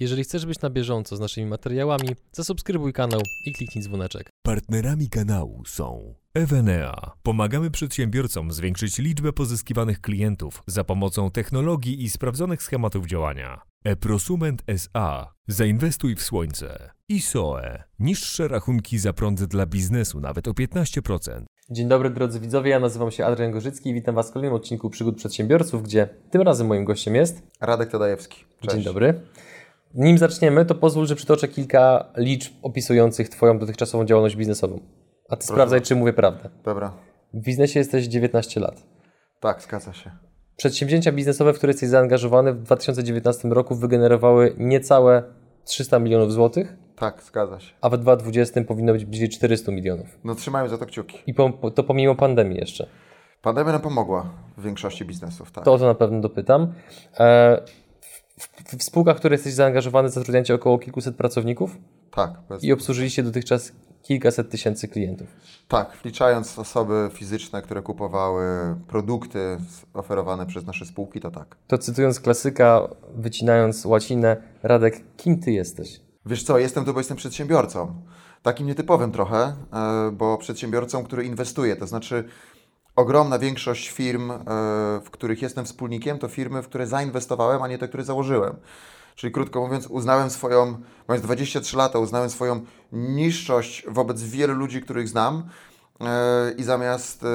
Jeżeli chcesz być na bieżąco z naszymi materiałami, zasubskrybuj kanał i kliknij dzwoneczek. Partnerami kanału są Evenea. Pomagamy przedsiębiorcom zwiększyć liczbę pozyskiwanych klientów za pomocą technologii i sprawdzonych schematów działania. Eprosument SA. Zainwestuj w słońce. ISOE. Niższe rachunki za prąd dla biznesu nawet o 15%. Dzień dobry drodzy widzowie, ja nazywam się Adrian Gorzycki i witam Was w kolejnym odcinku Przygód Przedsiębiorców, gdzie tym razem moim gościem jest... Radek Tadajewski. Cześć. Dzień dobry. Nim zaczniemy, to pozwól, że przytoczę kilka liczb opisujących Twoją dotychczasową działalność biznesową. A Ty sprawdzaj, czy mówię prawdę. Dobra. W biznesie jesteś 19 lat. Tak, zgadza się. Przedsięwzięcia biznesowe, w które jesteś zaangażowany w 2019 roku wygenerowały niecałe 300 milionów złotych, Tak, zgadza się. a w 2020 powinno być bliżej 400 milionów. No trzymajmy za to kciuki. I po, to pomimo pandemii jeszcze. Pandemia nam pomogła w większości biznesów, tak. To o to na pewno dopytam. E, w, w, spółkach, w które jesteś zaangażowany, zatrudniacie około kilkuset pracowników Tak, bez... i obsłużyliście dotychczas kilkaset tysięcy klientów. tak, wliczając osoby fizyczne, które kupowały produkty oferowane przez nasze spółki, to tak. To cytując klasyka, wycinając łacinę, Radek, kim ty jesteś? Wiesz co, jestem tu, bo jestem przedsiębiorcą. Takim nietypowym trochę, e, bo przedsiębiorcą, który inwestuje. To znaczy, ogromna większość firm, e, w których jestem wspólnikiem, to firmy, w które zainwestowałem, a nie te, które założyłem. Czyli krótko mówiąc, uznałem swoją, mając 23 lata, uznałem swoją niższość wobec wielu ludzi, których znam. e, I zamiast e,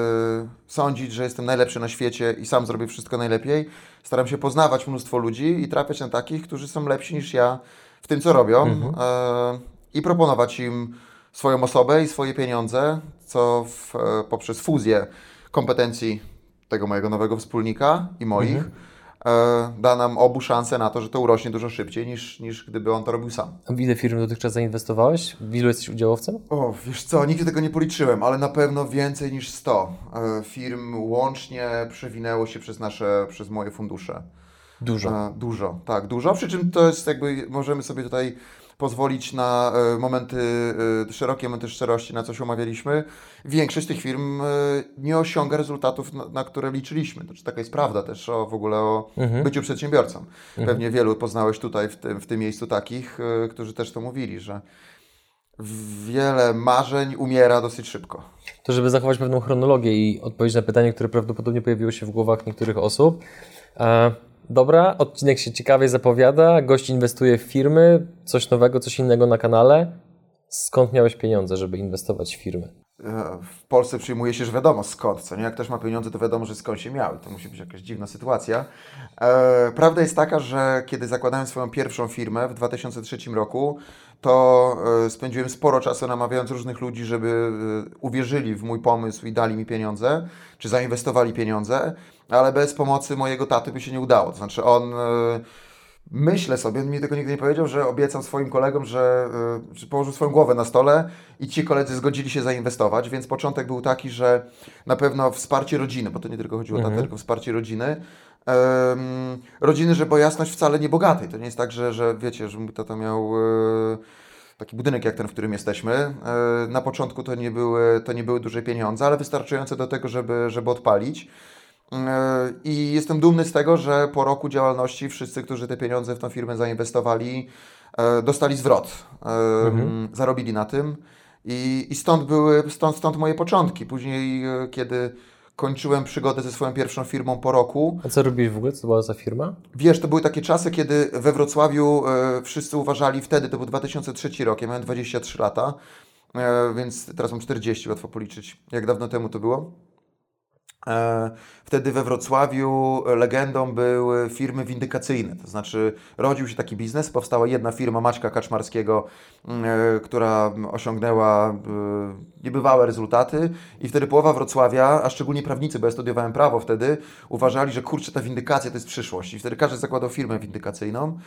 sądzić, że jestem najlepszy na świecie i sam zrobię wszystko najlepiej, staram się poznawać mnóstwo ludzi i trafiać na takich, którzy są lepsi niż ja w tym, co robią e, i proponować im swoją osobę i swoje pieniądze, co w, poprzez fuzję kompetencji tego mojego nowego wspólnika i moich e, da nam obu szansę na to, że to urośnie dużo szybciej niż, niż gdyby on to robił sam. A W ile firm dotychczas zainwestowałeś? W ilu jesteś udziałowcem? O, wiesz co, nigdy tego nie policzyłem, ale na pewno więcej niż 100 e, firm łącznie przewinęło się przez nasze, przez moje fundusze. Dużo. E, dużo, tak, dużo. Przy czym to jest jakby, możemy sobie tutaj pozwolić na e, momenty, e, szerokie momenty szczerości, na co się umawialiśmy. Większość tych firm e, nie osiąga rezultatów, na, na które liczyliśmy. Znaczy, taka jest prawda też o, w ogóle o byciu przedsiębiorcą. Pewnie wielu poznałeś tutaj w tym, w tym miejscu takich, którzy też to mówili, że wiele marzeń umiera dosyć szybko. To żeby zachować pewną chronologię i odpowiedzieć na pytanie, które prawdopodobnie pojawiło się w głowach niektórych osób. Dobra, odcinek się ciekawie zapowiada, gość inwestuje w firmy, coś nowego, coś innego na kanale. Skąd miałeś pieniądze, żeby inwestować w firmy? E, w Polsce przyjmuje się, że wiadomo skąd, co nie? Jak ktoś ma pieniądze, to wiadomo, że skąd się miały. To musi być jakaś dziwna sytuacja. E, prawda jest taka, że kiedy zakładałem swoją pierwszą firmę w 2003 roku, to e, spędziłem sporo czasu namawiając różnych ludzi, żeby uwierzyli w mój pomysł i dali mi pieniądze, czy zainwestowali pieniądze, ale bez pomocy mojego taty by się nie udało. To znaczy on... E, Myślę sobie, on mi tego nigdy nie powiedział, że obiecał swoim kolegom, że, y, że położył swoją głowę na stole i ci koledzy zgodzili się zainwestować, więc początek był taki, że na pewno wsparcie rodziny, bo to nie tylko chodziło o tatę, tylko wsparcie rodziny. Em, rodziny, że bo jasność wcale nie bogatej. To nie jest tak, że, że wiecie, że mój tata miał y, taki budynek jak ten, w którym jesteśmy. E, Na początku to nie były, to nie były duże pieniądze, ale wystarczające do tego, żeby, żeby odpalić. E, I jestem dumny z tego, że po roku działalności wszyscy, którzy te pieniądze w tą firmę zainwestowali, e, dostali zwrot, e, zarobili na tym. I, i stąd były, stąd, stąd moje początki. Później, kiedy kończyłem przygodę ze swoją pierwszą firmą po roku, A co robiłeś w ogóle? Co to była za firma? Wiesz, to były takie czasy, kiedy we Wrocławiu e, wszyscy uważali wtedy, to był 2003 rok, ja miałem 23 lata, e, więc teraz mam 40, łatwo policzyć, jak dawno temu to było. E, Wtedy we Wrocławiu legendą były firmy windykacyjne, to znaczy rodził się taki biznes, powstała jedna firma Maćka Kaczmarskiego, e, która osiągnęła e, niebywałe rezultaty i wtedy połowa Wrocławia, a szczególnie prawnicy, bo ja studiowałem prawo wtedy, uważali, że kurczę, ta windykacja to jest przyszłość i wtedy każdy zakładał firmę windykacyjną.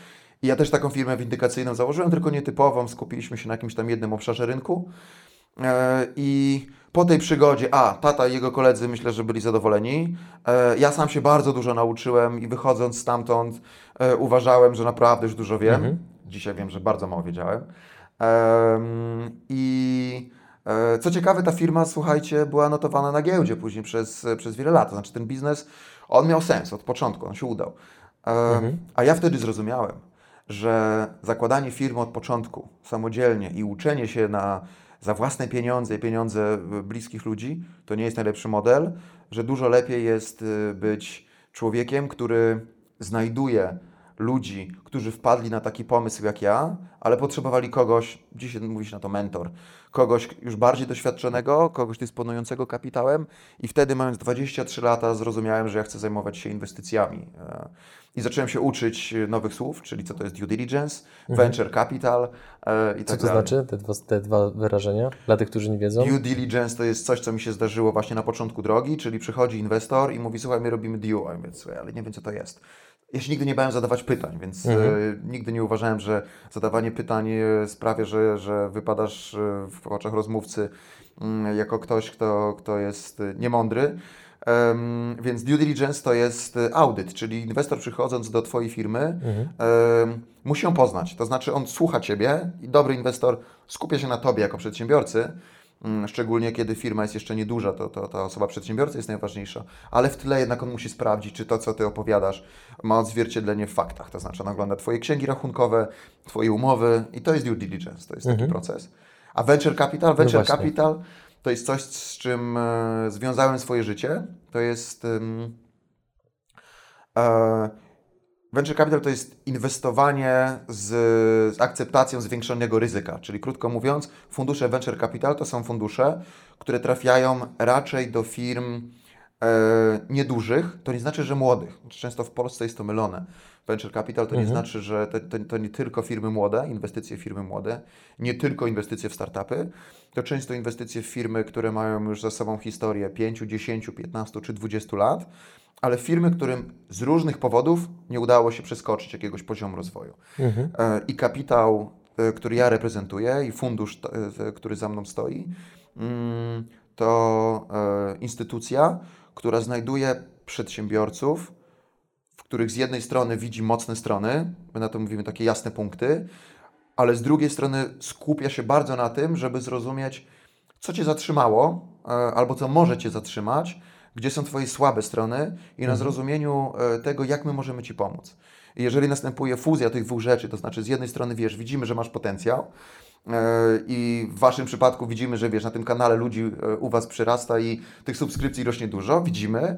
I ja też taką firmę windykacyjną założyłem, tylko nietypową, skupiliśmy się na jakimś tam jednym obszarze rynku. I po tej przygodzie, a tata i jego koledzy myślę, że byli zadowoleni. E, Ja sam się bardzo dużo nauczyłem i wychodząc stamtąd e, uważałem, że naprawdę już dużo wiem. Dzisiaj wiem, że bardzo mało wiedziałem. Em, I e, co ciekawe, ta firma, słuchajcie, była notowana na giełdzie później przez, przez wiele lat. To znaczy ten biznes, on miał sens od początku, on się udał. Em, A ja wtedy zrozumiałem, że zakładanie firmy od początku samodzielnie i uczenie się na, za własne pieniądze i pieniądze bliskich ludzi to nie jest najlepszy model, że dużo lepiej jest y, być człowiekiem, który znajduje ludzi, którzy wpadli na taki pomysł jak ja, ale potrzebowali kogoś, dzisiaj mówi się na to mentor, kogoś już bardziej doświadczonego, kogoś dysponującego kapitałem i wtedy mając 23 lata zrozumiałem, że ja chcę zajmować się inwestycjami. E, I zacząłem się uczyć nowych słów, czyli co to jest due diligence, mhm. venture capital e, i tak Co to znaczy, te dwa, te dwa wyrażenia, dla tych, którzy nie wiedzą? Due diligence to jest coś, co mi się zdarzyło właśnie na początku drogi, czyli przychodzi inwestor i mówi, słuchaj, my robimy due, a ja mówię, słuchaj, ale nie wiem, co to jest. Ja się nigdy nie bałem zadawać pytań, więc mhm. e, nigdy nie uważałem, że zadawanie pytań e, sprawia, że, że wypadasz e, w oczach rozmówcy mm, jako ktoś, kto, kto jest niemądry. Um, więc due diligence to jest audyt, czyli inwestor przychodząc do Twojej firmy mhm. um, musi ją poznać. To znaczy on słucha Ciebie i dobry inwestor skupia się na Tobie jako przedsiębiorcy, szczególnie kiedy firma jest jeszcze nieduża, to, to ta osoba przedsiębiorcy jest najważniejsza, ale w tle jednak on musi sprawdzić, czy to, co Ty opowiadasz, ma odzwierciedlenie w faktach, to znaczy on ogląda Twoje księgi rachunkowe, Twoje umowy i to jest due diligence, to jest taki mhm. proces. A venture capital, no venture no capital to jest coś, z czym e, związałem swoje życie, to jest... E, Venture capital to jest inwestowanie z, z, akceptacją zwiększonego ryzyka, czyli krótko mówiąc, fundusze venture capital to są fundusze, które trafiają raczej do firm e, niedużych, to nie znaczy, że młodych. Często w Polsce jest to mylone. Venture capital to mhm. nie znaczy, że to, to, to, nie tylko firmy młode, inwestycje w firmy młode, nie tylko inwestycje w startupy, to często inwestycje w firmy, które mają już za sobą historię 5, 10, 15 czy 20 lat ale firmy, którym z różnych powodów nie udało się przeskoczyć jakiegoś poziomu rozwoju. Mhm. E, I kapitał, e, który ja reprezentuję, i fundusz, e, który za mną stoi, mm, to instytucja, która znajduje przedsiębiorców, w których z jednej strony widzi mocne strony, my na to mówimy takie jasne punkty, ale z drugiej strony skupia się bardzo na tym, żeby zrozumieć, co Cię zatrzymało, albo co może Cię zatrzymać, gdzie są Twoje słabe strony i na mhm. zrozumieniu e, tego, jak my możemy Ci pomóc. I jeżeli następuje fuzja tych dwóch rzeczy, to znaczy z jednej strony wiesz, widzimy, że masz potencjał, e, i w Waszym przypadku widzimy, że wiesz, na tym kanale ludzi e, u Was przyrasta i tych subskrypcji rośnie dużo, widzimy,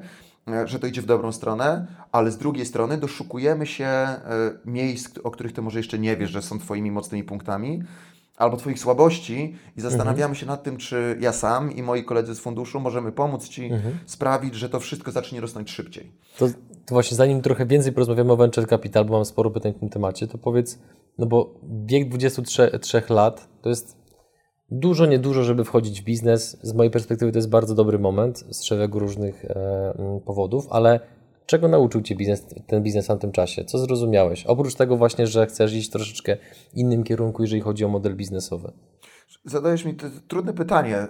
że to idzie w dobrą stronę, ale z drugiej strony doszukujemy się miejsc, o których Ty może jeszcze nie wiesz, że są Twoimi mocnymi punktami, albo Twoich słabości i zastanawiamy mhm. się nad tym, czy ja sam i moi koledzy z funduszu możemy pomóc Ci mhm. sprawić, że to wszystko zacznie rosnąć szybciej. To, to, właśnie zanim trochę więcej porozmawiamy o Venture Capital, bo mam sporo pytań w tym temacie, to powiedz, no bo wiek 23 lat to jest dużo, niedużo, żeby wchodzić w biznes. Z mojej perspektywy to jest bardzo dobry moment z szeregu różnych e, powodów, ale Czego nauczył Cię biznes, ten biznes w tym czasie? Co zrozumiałeś? Oprócz tego właśnie, że chcesz iść troszeczkę innym kierunku, jeżeli chodzi o model biznesowy. Zadajesz mi trudne pytanie y,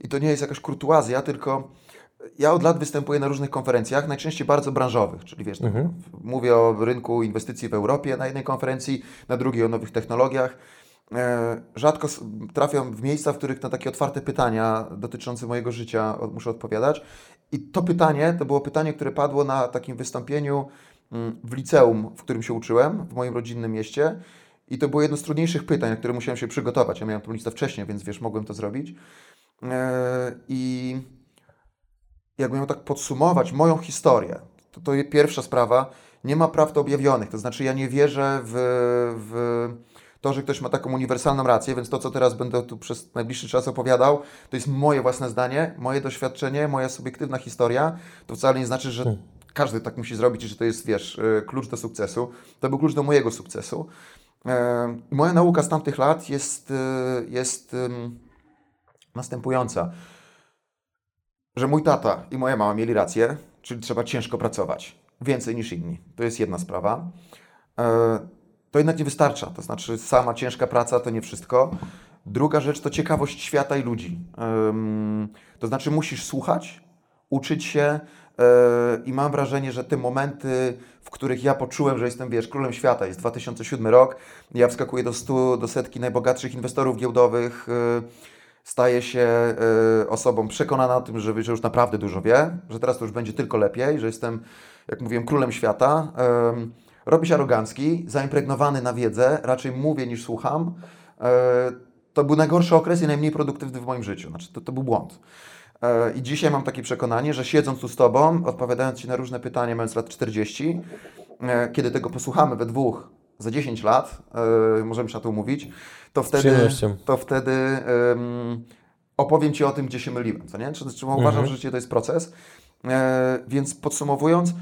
i to nie jest jakaś kurtuazja, tylko ja od lat występuję na różnych konferencjach, najczęściej bardzo branżowych, czyli wiesz, mhm. mówię o rynku inwestycji w Europie na jednej konferencji, na drugiej o nowych technologiach. E, rzadko trafiam w miejsca, w których na takie otwarte pytania dotyczące mojego życia muszę odpowiadać. I to pytanie to było pytanie, które padło na takim wystąpieniu mm, w liceum, w którym się uczyłem, w moim rodzinnym mieście. I to było jedno z trudniejszych pytań, na które musiałem się przygotować. Ja miałem tę listę wcześniej, więc wiesz, mogłem to zrobić. E, I jakbym miał tak podsumować moją historię, to to pierwsza sprawa, nie ma prawd objawionych. To znaczy, ja nie wierzę w, w to, że ktoś ma taką uniwersalną rację, więc to, co teraz będę tu przez najbliższy czas opowiadał, to jest moje własne zdanie, moje doświadczenie, moja subiektywna historia. To wcale nie znaczy, że hmm. każdy tak musi zrobić i że to jest, wiesz, e, klucz do sukcesu. To był klucz do mojego sukcesu. E, moja nauka z tamtych lat jest, e, jest następująca. Że mój tata i moja mama mieli rację, czyli trzeba ciężko pracować. Więcej niż inni. To jest jedna sprawa to jednak nie wystarcza. To znaczy, sama ciężka praca to nie wszystko. Druga rzecz to ciekawość świata i ludzi. to znaczy, musisz słuchać, uczyć się. E, I mam wrażenie, że te momenty, w których ja poczułem, że jestem, wiesz, królem świata, jest 2007 rok, ja wskakuję do stu, do setki najbogatszych inwestorów giełdowych, e, staję się e, osobą przekonana o tym, że, że już naprawdę dużo wie, że teraz to już będzie tylko lepiej, że jestem, jak mówiłem, królem świata robię się arogancki, zaimpregnowany na wiedzę, raczej mówię niż słucham. E, to był najgorszy okres i najmniej produktywny w moim życiu. Znaczy, to, to był błąd. E, I dzisiaj mam takie przekonanie, że siedząc tu z Tobą, odpowiadając Ci na różne pytania, mając lat 40, e, kiedy tego posłuchamy we dwóch za 10 lat, możemy się na to umówić, to wtedy, to wtedy um, opowiem Ci o tym, gdzie się myliłem. Co nie? Czy, czy uważam, mhm. że życie to jest proces. E, więc podsumowując,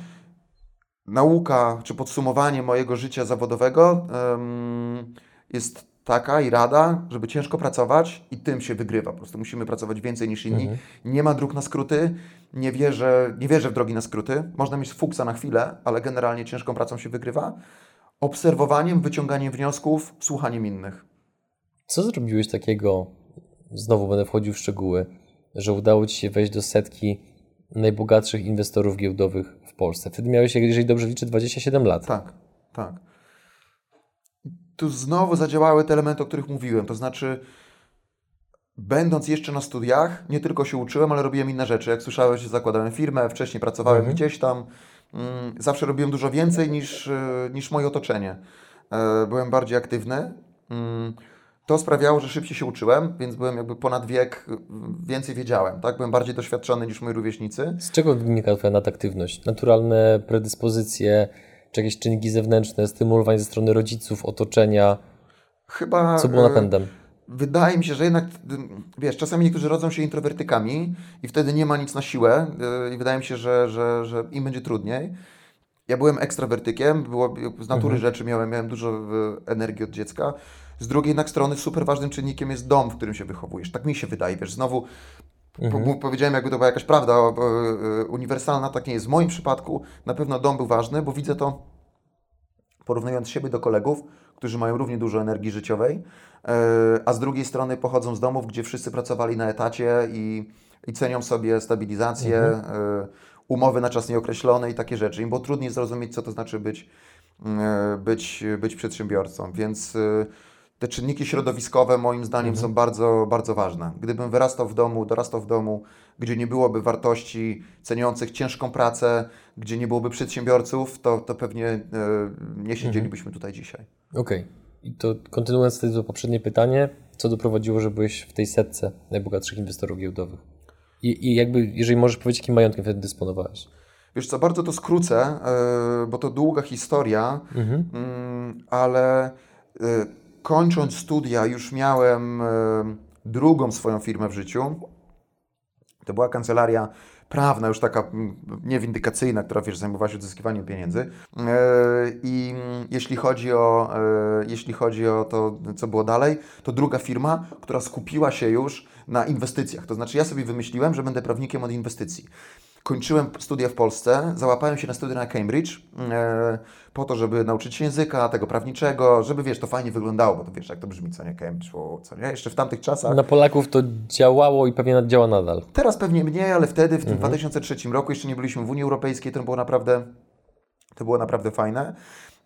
nauka czy podsumowanie mojego życia zawodowego jest taka i rada, żeby ciężko pracować i tym się wygrywa. Po prostu musimy pracować więcej niż inni. Mhm. Nie ma dróg na skróty. Nie wierzę, nie wierzę w drogi na skróty. Można mieć fuksa na chwilę, ale generalnie ciężką pracą się wygrywa. Obserwowaniem, wyciąganiem wniosków, słuchaniem innych. Co zrobiłeś takiego, znowu będę wchodził w szczegóły, że udało Ci się wejść do setki najbogatszych inwestorów giełdowych w Polsce? Wtedy miałeś, jeżeli dobrze liczę, 27 lat. Tak, tak. Tu znowu zadziałały te elementy, o których mówiłem. To znaczy, będąc jeszcze na studiach, nie tylko się uczyłem, ale robiłem inne rzeczy. Jak słyszałeś, zakładałem firmę, wcześniej pracowałem mhm. gdzieś tam. Mm, zawsze robiłem dużo więcej niż, e, niż moje otoczenie. E, byłem bardziej aktywny. To sprawiało, że szybciej się uczyłem, więc byłem jakby ponad wiek, więcej wiedziałem, tak? Byłem bardziej doświadczony niż moi rówieśnicy. Z czego wynika Twoja nadaktywność? Naturalne predyspozycje, czy jakieś czynniki zewnętrzne, stymulowanie ze strony rodziców, otoczenia? Chyba... Co było napędem? Wydaje mi się, że jednak, wiesz, czasami niektórzy rodzą się introwertykami i wtedy nie ma nic na siłę y, i wydaje mi się, że, że, że im będzie trudniej. Ja byłem ekstrawertykiem, było, z natury mhm. rzeczy miałem, miałem dużo y, energii od dziecka. Z drugiej jednak strony super ważnym czynnikiem jest dom, w którym się wychowujesz. Tak mi się wydaje, wiesz, znowu mhm. powiedziałem, jakby to była jakaś prawda e, uniwersalna, tak nie jest. W moim przypadku na pewno dom był ważny, bo widzę to porównując siebie do kolegów, którzy mają równie dużo energii życiowej, e, a z drugiej strony pochodzą z domów, gdzie wszyscy pracowali na etacie i, i cenią sobie stabilizację, mhm. E, umowy na czas nieokreślony i takie rzeczy. Im było trudniej zrozumieć, co to znaczy być, być, być przedsiębiorcą. Więc te czynniki środowiskowe moim zdaniem mhm. są bardzo, bardzo ważne. Gdybym wyrastał w domu, dorastał w domu, gdzie nie byłoby wartości ceniących ciężką pracę, gdzie nie byłoby przedsiębiorców, to, to pewnie e, nie siedzielibyśmy mhm. tutaj dzisiaj. Okej. Okay. I to kontynuując to poprzednie pytanie, co doprowadziło, że byłeś w tej setce najbogatszych inwestorów giełdowych? I, I, jakby, jeżeli możesz powiedzieć, jakim majątkiem wtedy dysponowałeś? Wiesz co, bardzo to skrócę, yy, bo to długa historia, mhm. yy, ale... Yy, kończąc studia już miałem e, drugą swoją firmę w życiu. To była kancelaria prawna, już taka niewindykacyjna, która wiesz, zajmowała się odzyskiwaniem pieniędzy. E, I jeśli chodzi, o, e, jeśli chodzi o to, co było dalej, to druga firma, która skupiła się już na inwestycjach. To znaczy, ja sobie wymyśliłem, że będę prawnikiem od inwestycji kończyłem studia w Polsce, załapałem się na studia na Cambridge e, po to, żeby nauczyć się języka, tego prawniczego, żeby wiesz, to fajnie wyglądało, bo to wiesz, jak to brzmi, co nie Cambridge, co nie? Jeszcze w tamtych czasach. Na Polaków to działało i pewnie działa nadal. Teraz pewnie mniej, ale wtedy, w tym mhm. 2003 roku, jeszcze nie byliśmy w Unii Europejskiej, to było naprawdę, to było naprawdę fajne.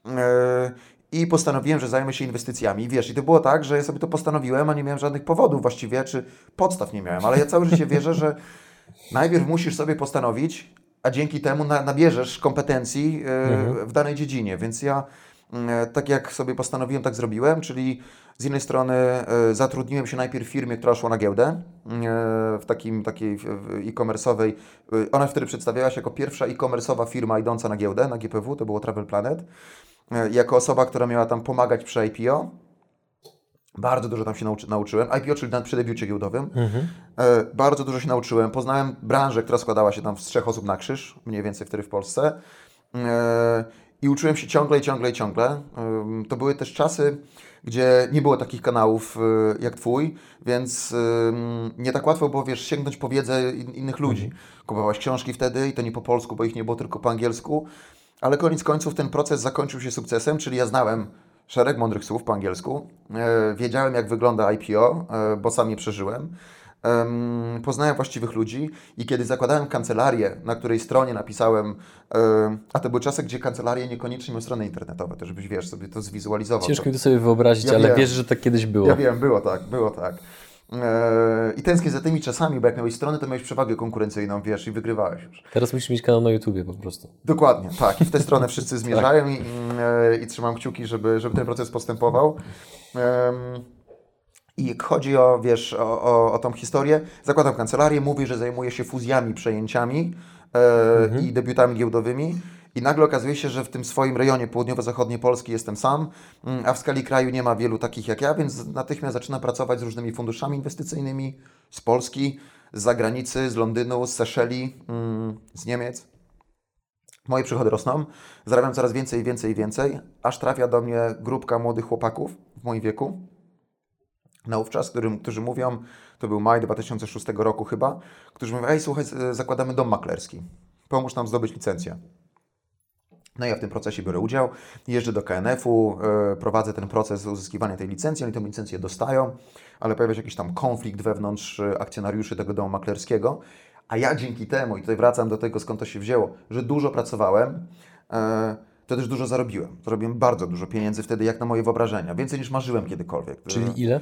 E, i postanowiłem, że zajmę się inwestycjami. Wiesz, i to było tak, że ja sobie to postanowiłem, a nie miałem żadnych powodów właściwie, czy podstaw nie miałem, ale ja całe życie wierzę, że Najpierw musisz sobie postanowić, a dzięki temu na, nabierzesz kompetencji e, mhm. w danej dziedzinie. Więc ja e, tak jak sobie postanowiłem, tak zrobiłem, czyli z jednej strony e, zatrudniłem się najpierw w firmie, która szła na giełdę, w takim, takiej e-commerce'owej. Ona wtedy przedstawiała się jako pierwsza e-commerce'owa firma idąca na giełdę, na GPW, to było Travel Planet. Jako osoba, która miała tam pomagać przy IPO. Bardzo dużo tam się nauczy, nauczyłem. IPO, czyli przy debiucie giełdowym. Mhm. E, bardzo dużo się nauczyłem. Poznałem branżę, która składała się tam z trzech osób na krzyż, mniej więcej wtedy w Polsce. E, I uczyłem się ciągle i ciągle i ciągle. E, to były też czasy, gdzie nie było takich kanałów e, jak Twój, więc e, nie tak łatwo było, wiesz, sięgnąć po wiedzę in, innych ludzi. Mhm. Kupowałeś książki wtedy i to nie po polsku, bo ich nie było tylko po angielsku. Ale koniec końców ten proces zakończył się sukcesem, czyli ja znałem szereg mądrych słów po angielsku. E, wiedziałem, jak wygląda IPO, e, bo sam je przeżyłem. Poznałem właściwych ludzi i kiedy zakładałem kancelarię, na której stronie napisałem, e, a to były czasy, gdzie kancelarie niekoniecznie miały strony internetowe, to żebyś, wiesz, sobie to zwizualizował. Ciężko mi to sobie wyobrazić, ja ale wiem, wiesz, że tak kiedyś było. Ja wiem, było tak, było tak. E, I tęsknię za tymi czasami, bo jak miałeś stronę, to miałeś przewagę konkurencyjną, wiesz, i wygrywałeś już. Teraz musisz mieć kanał na YouTubie po prostu. Dokładnie, tak. I w tę stronę wszyscy zmierzają i, e, i trzymam kciuki, żeby, żeby ten proces postępował. Em, I jak chodzi o, wiesz, o, o, o tą historię, zakładam kancelarię, mówię, że zajmuję się fuzjami, przejęciami e, i debiutami giełdowymi. I nagle okazuje się, że w tym swoim rejonie południowo-zachodniej Polski jestem sam, mm, a w skali kraju nie ma wielu takich jak ja, więc natychmiast zaczynam pracować z różnymi funduszami inwestycyjnymi z Polski, z zagranicy, z Londynu, z Seszeli, mm, z Niemiec. Moje przychody rosną, zarabiam coraz więcej, więcej i więcej, aż trafia do mnie grupka młodych chłopaków w moim wieku, naówczas, którym, którzy mówią, to był maj 2006 roku chyba, którzy mówią, ej słuchaj, zakładamy dom maklerski, pomóż nam zdobyć licencję. No ja w tym procesie biorę udział, jeżdżę do KNF-u, e, prowadzę ten proces uzyskiwania tej licencji, oni tę licencję dostają, ale pojawia się jakiś tam konflikt wewnątrz e, akcjonariuszy tego domu maklerskiego, a ja dzięki temu, i tutaj wracam do tego skąd to się wzięło, że dużo pracowałem, e, to też dużo zarobiłem. Zarobiłem bardzo dużo pieniędzy wtedy, jak na moje wyobrażenia, więcej niż marzyłem kiedykolwiek. Czyli ile?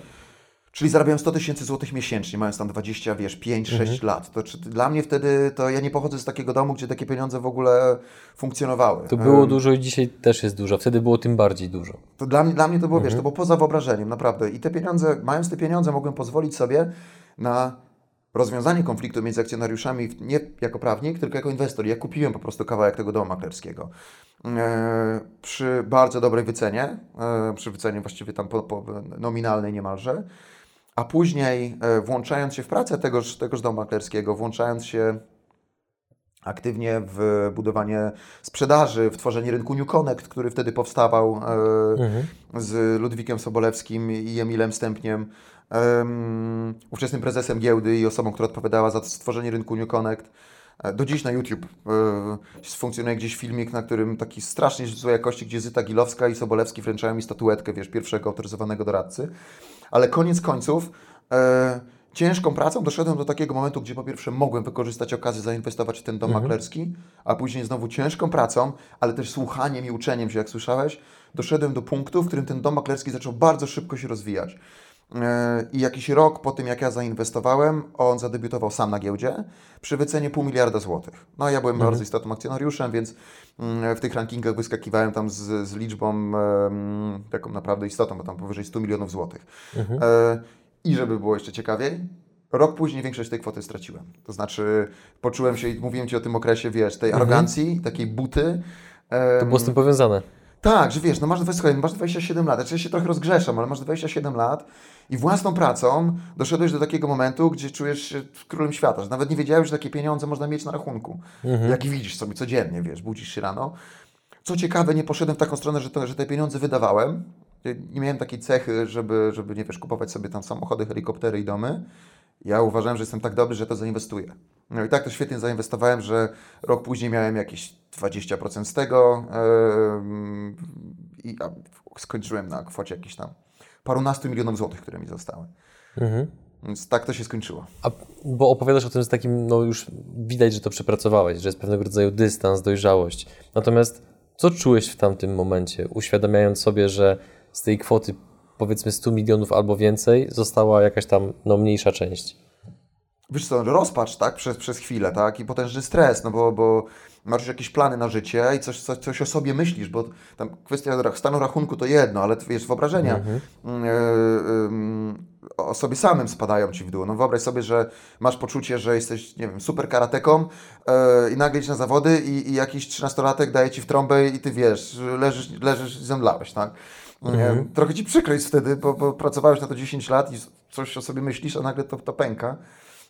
Czyli zarabiałem 100 tysięcy złotych miesięcznie, mając tam 20, wiesz, 5, 6 lat. To, czy, dla mnie wtedy, to ja nie pochodzę z takiego domu, gdzie takie pieniądze w ogóle funkcjonowały. To było Em, dużo i dzisiaj też jest dużo. Wtedy było tym bardziej dużo. To dla mnie, dla mnie to było, wiesz, to było poza wyobrażeniem, naprawdę. I te pieniądze, mając te pieniądze, mogłem pozwolić sobie na rozwiązanie konfliktu między akcjonariuszami, nie jako prawnik, tylko jako inwestor. Ja kupiłem po prostu kawałek tego domu maklerskiego. E, przy bardzo dobrej wycenie, e, przy wycenie właściwie tam po, po nominalnej niemalże, a później e, włączając się w pracę tegoż, tegoż domu maklerskiego, włączając się aktywnie w budowanie sprzedaży, w tworzenie rynku New Connect, który wtedy powstawał e, z Ludwikiem Sobolewskim i Emilem Stępniem, em, ówczesnym prezesem giełdy i osobą, która odpowiadała za stworzenie rynku New Connect. E, Do dziś na YouTube funkcjonuje gdzieś filmik, na którym taki strasznie złej jakości, gdzie Zyta Gilowska i Sobolewski wręczają mi statuetkę, wiesz, pierwszego autoryzowanego doradcy. Ale koniec końców e, ciężką pracą doszedłem do takiego momentu, gdzie po pierwsze mogłem wykorzystać okazję zainwestować w ten dom maklerski, a później znowu ciężką pracą, ale też słuchaniem i uczeniem się, jak słyszałeś, doszedłem do punktu, w którym ten dom maklerski zaczął bardzo szybko się rozwijać. E, I jakiś rok po tym, jak ja zainwestowałem, on zadebiutował sam na giełdzie przy wycenie pół miliarda złotych. No ja byłem bardzo istotnym akcjonariuszem, więc mm, w tych rankingach wyskakiwałem tam z, z liczbą taką naprawdę istotną, bo tam powyżej 100 milionów złotych. E, I żeby było jeszcze ciekawiej, rok później większość tej kwoty straciłem. To znaczy poczułem się, i mówiłem Ci o tym okresie, wiesz, tej arogancji, takiej buty. To było z tym powiązane. Tak, że wiesz, no masz, słuchaj, masz 27 lat, znaczy ja się trochę rozgrzeszam, ale masz 27 lat i własną pracą doszedłeś do takiego momentu, gdzie czujesz się królem świata, że nawet nie wiedziałeś, że takie pieniądze można mieć na rachunku. Jak widzisz sobie codziennie, wiesz, budzisz się rano. Co ciekawe, nie poszedłem w taką stronę, że, to, że te pieniądze wydawałem. Nie miałem takiej cechy, żeby, żeby, nie wiesz, kupować sobie tam samochody, helikoptery i domy. Ja uważałem, że jestem tak dobry, że to zainwestuję. No i tak to świetnie zainwestowałem, że rok później miałem jakieś 20% z tego i skończyłem na kwocie jakichś tam parunastu milionów złotych, które mi zostały. Więc tak to się skończyło. A, bo opowiadasz o tym z takim, no już widać, że to przepracowałeś, że jest pewnego rodzaju dystans, dojrzałość. Natomiast co czułeś w tamtym momencie, uświadamiając sobie, że z tej kwoty powiedzmy 100 milionów albo więcej została jakaś tam no, mniejsza część? Wiesz co, rozpacz, tak, przez, przez chwilę, tak, i potężny stres, no bo, bo masz już jakieś plany na życie i coś, coś, coś o sobie myślisz, bo tam kwestia stanu rachunku to jedno, ale wiesz, wyobrażenia mm, e, ym, o sobie samym spadają ci w dół. No wyobraź sobie, że masz poczucie, że jesteś, nie wiem, super karateką e, i nagle idziesz na zawody i, i jakiś trzynastolatek daje ci w trąbę i ty wiesz, leżysz, leżysz i zemdlałeś, tak? E, trochę ci przykro jest wtedy, bo, bo pracowałeś na to 10 lat i coś o sobie myślisz, a nagle to, to pęka.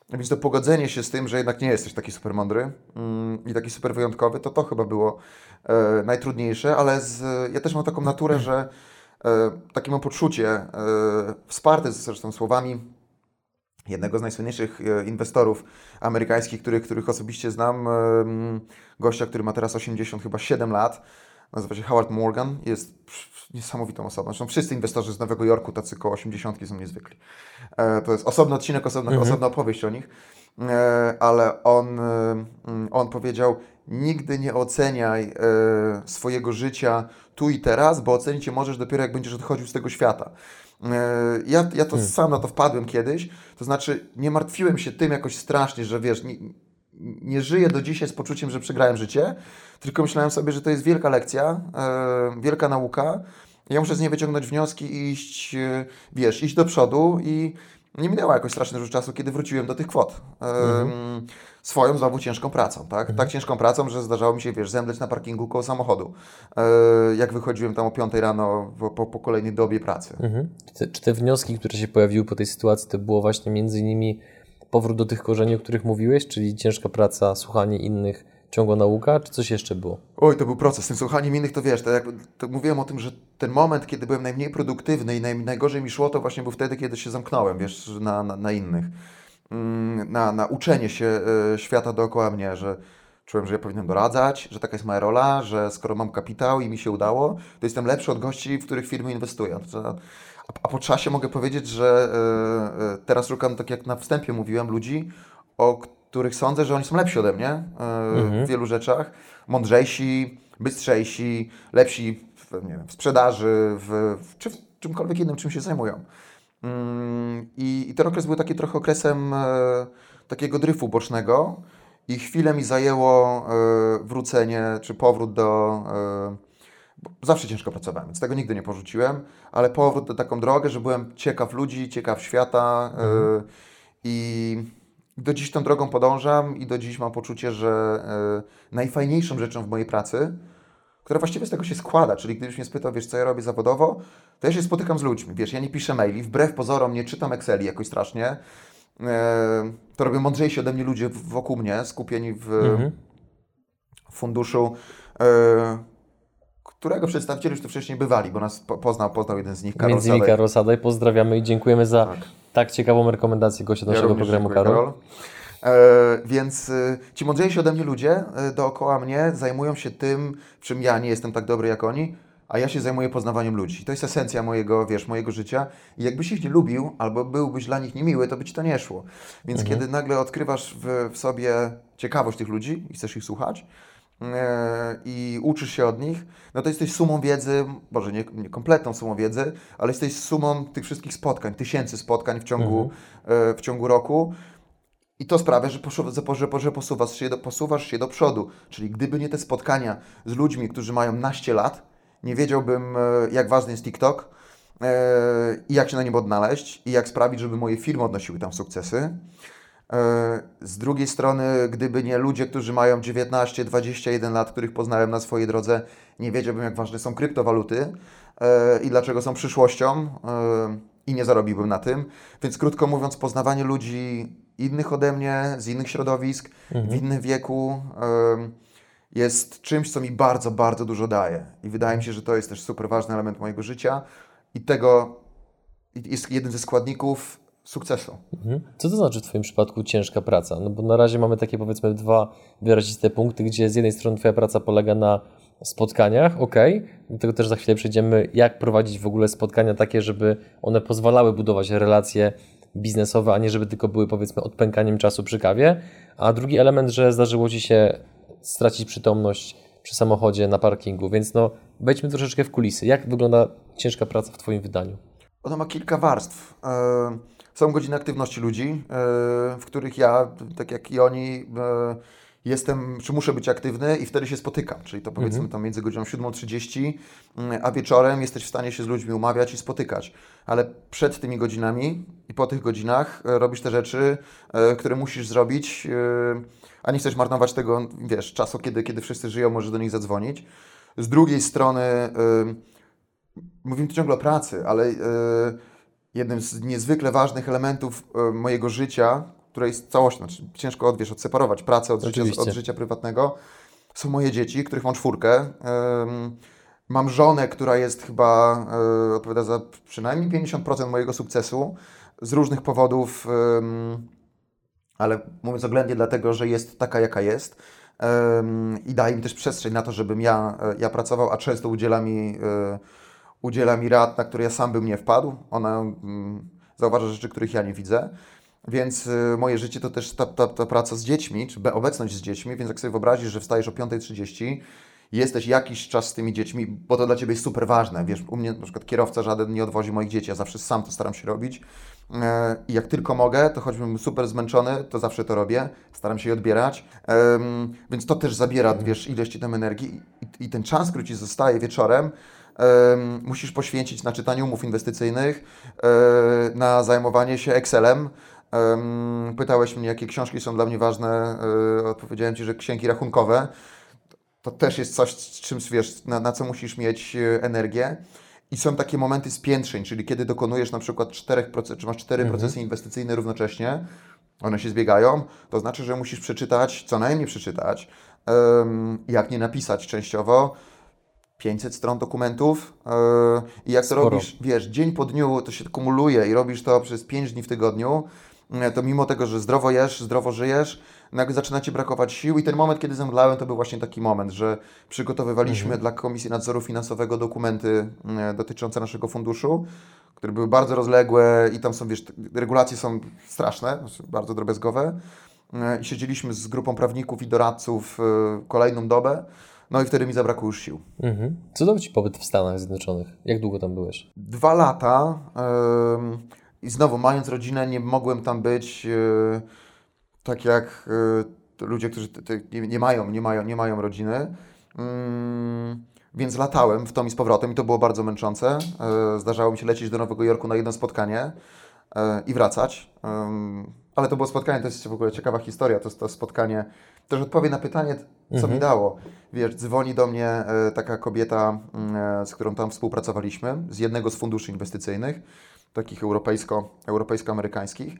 Więc to pogodzenie się z tym, że jednak nie jesteś taki super mądry mm, i taki super wyjątkowy, to to chyba było e, najtrudniejsze, ale z, ja też mam taką naturę, że e, takie mam poczucie, e, wsparte zresztą słowami jednego z najsłynniejszych e, inwestorów amerykańskich, których, których osobiście znam, gościa, który ma teraz 80 chyba 7 lat, nazywa się Howard Morgan, jest niesamowitą osobą. Zresztą wszyscy inwestorzy z Nowego Jorku, tacy koło 80 są niezwykli. E, To jest osobny odcinek, osobna, osobna opowieść o nich, E, ale on, e, mm, on powiedział, nigdy nie oceniaj swojego życia tu i teraz, bo ocenić je możesz dopiero jak będziesz odchodził z tego świata. Ja, ja to hmm. sam na to wpadłem kiedyś, to znaczy nie martwiłem się tym jakoś strasznie, że wiesz, nie, żyję do dzisiaj z poczuciem, że przegrałem życie, tylko myślałem sobie, że to jest wielka lekcja, e, wielka nauka. Ja muszę z niej wyciągnąć wnioski i iść, e, wiesz, iść do przodu i nie minęło jakoś strasznie dużo czasu, kiedy wróciłem do tych kwot. Mhm. Swoją znowu ciężką pracą, tak? Mhm. Tak ciężką pracą, że zdarzało mi się, wiesz, zemdleć na parkingu koło samochodu. Jak wychodziłem tam o 5 rano po, po, po kolejnej dobie pracy. Mhm. Czy, te, czy te wnioski, które się pojawiły po tej sytuacji, to było właśnie między innymi powrót do tych korzeni, o których mówiłeś, czyli ciężka praca, słuchanie innych, ciągła nauka, czy coś jeszcze było? Oj, to był proces. Tym słuchaniem innych, to wiesz, to jak, to mówiłem o tym, że ten moment, kiedy byłem najmniej produktywny i naj, najgorzej mi szło, to właśnie był wtedy, kiedy się zamknąłem, wiesz, na, na, na innych. Mm, na, na uczenie się y, świata dookoła mnie, że czułem, że ja powinienem doradzać, że taka jest moja rola, że skoro mam kapitał i mi się udało, to jestem lepszy od gości, w których firmy inwestują. A, a po czasie mogę powiedzieć, że y, y, teraz szukam, tak jak na wstępie mówiłem, ludzi, o których sądzę, że oni są lepsi ode mnie mhm. w wielu rzeczach, mądrzejsi, bystrzejsi, lepsi w, nie wiem, w sprzedaży, w, w, czy w czymkolwiek innym, czym się zajmują. Mm, I, I ten okres był taki trochę okresem e, takiego dryfu bocznego i chwilę mi zajęło e, wrócenie czy powrót do. E, zawsze ciężko pracowałem, więc tego nigdy nie porzuciłem, ale powrót do taką drogę, że byłem ciekaw ludzi, ciekaw świata mhm. i do dziś tą drogą podążam i do dziś mam poczucie, że najfajniejszą rzeczą w mojej pracy która właściwie z tego się składa. Czyli gdybyś mnie spytał, wiesz, co ja robię zawodowo, to ja się spotykam z ludźmi. Wiesz, ja nie piszę maili, wbrew pozorom nie czytam Exceli jakoś strasznie. E, to robią mądrzejsi ode mnie ludzie wokół mnie, skupieni w mhm. funduszu, e, którego przedstawiciele już tu wcześniej bywali, bo nas poznał, poznał jeden z nich, Karol Między innymi Karol Sadaj. Pozdrawiamy i dziękujemy za tak, tak ciekawą rekomendację gościa naszego ja programu, Karol. Karol. E, więc e, ci mądrzejsi ode mnie ludzie e, dookoła mnie zajmują się tym, czym ja nie jestem tak dobry jak oni, a ja się zajmuję poznawaniem ludzi. To jest esencja mojego, wiesz, mojego życia. I jakbyś ich nie lubił, albo byłbyś dla nich niemiły, to by ci to nie szło. Więc mhm. kiedy nagle odkrywasz w, w, sobie ciekawość tych ludzi i chcesz ich słuchać, i uczysz się od nich, no to jesteś sumą wiedzy, może nie, nie, kompletną sumą wiedzy, ale jesteś sumą tych wszystkich spotkań, tysięcy spotkań w ciągu, mhm. w ciągu roku, i to sprawia, że, że, że posuwasz, się do, posuwasz się do przodu. Czyli gdyby nie te spotkania z ludźmi, którzy mają naście lat, nie wiedziałbym, e, jak ważny jest TikTok e, i jak się na nim odnaleźć i jak sprawić, żeby moje firmy odnosiły tam sukcesy. E, z drugiej strony, gdyby nie ludzie, którzy mają 19, 21 lat, których poznałem na swojej drodze, nie wiedziałbym, jak ważne są kryptowaluty i dlaczego są przyszłością i nie zarobiłbym na tym. Więc krótko mówiąc, poznawanie ludzi innych ode mnie, z innych środowisk, mhm. w innym wieku, jest czymś, co mi bardzo, bardzo dużo daje. I wydaje mi się, że to jest też super ważny element mojego życia i tego jest jeden ze składników sukcesu. Mhm. Co to znaczy w Twoim przypadku ciężka praca? No bo na razie mamy takie powiedzmy dwa wyraziste punkty, gdzie z jednej strony Twoja praca polega na spotkaniach, ok, do tego też za chwilę przejdziemy, jak prowadzić w ogóle spotkania takie, żeby one pozwalały budować relacje biznesowe, a nie żeby tylko były powiedzmy odpękaniem czasu przy kawie. A drugi element, że zdarzyło Ci się stracić przytomność przy samochodzie na parkingu, więc no wejdźmy troszeczkę w kulisy. Jak wygląda ciężka praca w Twoim wydaniu? Ona ma kilka warstw. E, są godziny aktywności ludzi, e, w których ja, tak jak i oni, e, jestem, czy muszę być aktywny i wtedy się spotykam, czyli to powiedzmy mhm. tam między godziną 7.30, mm, a wieczorem jesteś w stanie się z ludźmi umawiać i spotykać. Ale przed tymi godzinami i po tych godzinach e, robisz te rzeczy, które musisz zrobić, a nie chcesz marnować tego, wiesz, czasu, kiedy, kiedy wszyscy żyją, możesz do nich zadzwonić. Z drugiej strony, mówimy tu ciągle o pracy, ale jednym z niezwykle ważnych elementów mojego życia, która jest całością, znaczy ciężko odwiesz, odseparować pracę od życia, od życia prywatnego, są moje dzieci, których mam czwórkę. Mam żonę, która jest chyba, e, odpowiada za przynajmniej 50% mojego sukcesu z różnych powodów, ale mówiąc oględnie, dlatego, że jest taka, jaka jest i daje mi też przestrzeń na to, żebym ja, e, ja pracował, a często udziela mi, e, udziela mi rad, na które ja sam bym nie wpadł. Ona zauważa rzeczy, których ja nie widzę. Więc y, moje życie to też ta, ta, ta praca z dziećmi, czy obecność z dziećmi, więc jak sobie wyobrazisz, że wstajesz o 5.30, jesteś jakiś czas z tymi dziećmi, bo to dla Ciebie jest super ważne. Wiesz, u mnie na przykład kierowca żaden nie odwozi moich dzieci, ja zawsze sam to staram się robić. E, I jak tylko mogę, to choćbym super zmęczony, to zawsze to robię. Staram się je odbierać. Więc to też zabiera, wiesz, ileś Ci tam energii i ten czas, który Ci zostaje wieczorem, musisz poświęcić na czytanie umów inwestycyjnych, e, na zajmowanie się Excelem, Pytałeś mnie, jakie książki są dla mnie ważne. E, odpowiedziałem Ci, że księgi rachunkowe to też jest coś, z czym wiesz, na, na co musisz mieć e, energię. I są takie momenty spiętrzeń, czyli kiedy dokonujesz na przykład czterech proces, czy masz cztery mhm. procesy inwestycyjne równocześnie, one się zbiegają, to znaczy, że musisz przeczytać, co najmniej przeczytać, jak nie napisać częściowo, 500 stron dokumentów yy, i jak Sporo. to robisz, wiesz, dzień po dniu to się kumuluje i robisz to przez 5 dni w tygodniu, E, to mimo tego, że zdrowo jesz, zdrowo żyjesz, nagle zaczyna Ci brakować sił i ten moment, kiedy zemdlałem, to był właśnie taki moment, że przygotowywaliśmy mhm. dla Komisji Nadzoru Finansowego dokumenty e, dotyczące naszego funduszu, które były bardzo rozległe i tam są, wiesz, regulacje są straszne, bardzo drobiazgowe e, i siedzieliśmy z grupą prawników i doradców kolejną dobę, no i wtedy mi zabrakło już sił. Mhm. Co dał Ci pobyt w Stanach Zjednoczonych? Jak długo tam byłeś? Dwa lata. Yy i znowu, mając rodzinę, nie mogłem tam być yy, tak jak yy, ludzie, którzy nie, nie, mają, nie, mają, nie mają rodziny. Yy, więc latałem w tom i z powrotem i to było bardzo męczące. E, zdarzało mi się lecieć do Nowego Jorku na jedno spotkanie i wracać. Ale to było spotkanie, to jest w ogóle ciekawa historia. To jest to spotkanie, też odpowie na pytanie, co mhm. mi dało. Wiesz, dzwoni do mnie taka kobieta, z którą tam współpracowaliśmy, z jednego z funduszy inwestycyjnych takich europejsko, europejsko-amerykańskich.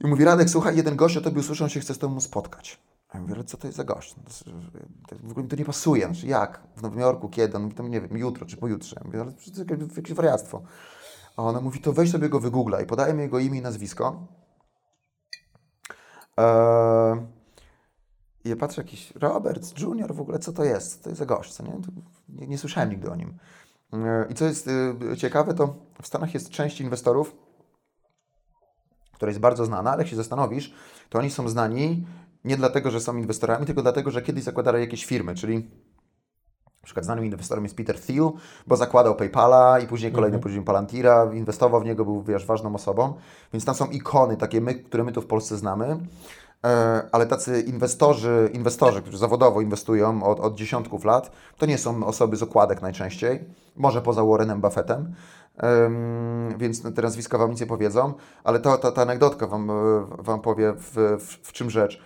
I mówi, Radek, słuchaj, jeden gość o tobie usłyszał, się chce z tobą spotkać. Ja mówię, ale co to jest za gość? No w ogóle mi to nie pasuje. Znaczy, jak? W Nowym Jorku? Kiedy? On mówi, tam nie wiem, jutro czy pojutrze. Ja mówię, ale to jest jakieś wariactwo. A ona mówi, to weź sobie go wygooglaj. I podaje mi jego imię i nazwisko. Eee, I ja patrzę, jakiś Roberts Junior, w ogóle co to jest? Co to jest za gość, nie? nie? Nie słyszałem nigdy o nim. E, I co jest y, ciekawe, to w Stanach jest część inwestorów, która jest bardzo znana, ale jak się zastanowisz, to oni są znani nie dlatego, że są inwestorami, tylko dlatego, że kiedyś zakładali jakieś firmy, czyli na przykład znanym inwestorem jest Peter Thiel, bo zakładał PayPala i później kolejny, mhm. później Palantira, inwestował w niego, był wiesz, ważną osobą, więc tam są ikony takie, my, które my tu w Polsce znamy. E, ale tacy inwestorzy, inwestorzy, którzy zawodowo inwestują od, od dziesiątków lat, to nie są osoby z okładek najczęściej, może poza Warrenem Buffettem, więc te nazwiska Wam nic nie powiedzą, ale to, ta, ta anegdotka Wam, wam powie, w, w, w czym rzecz.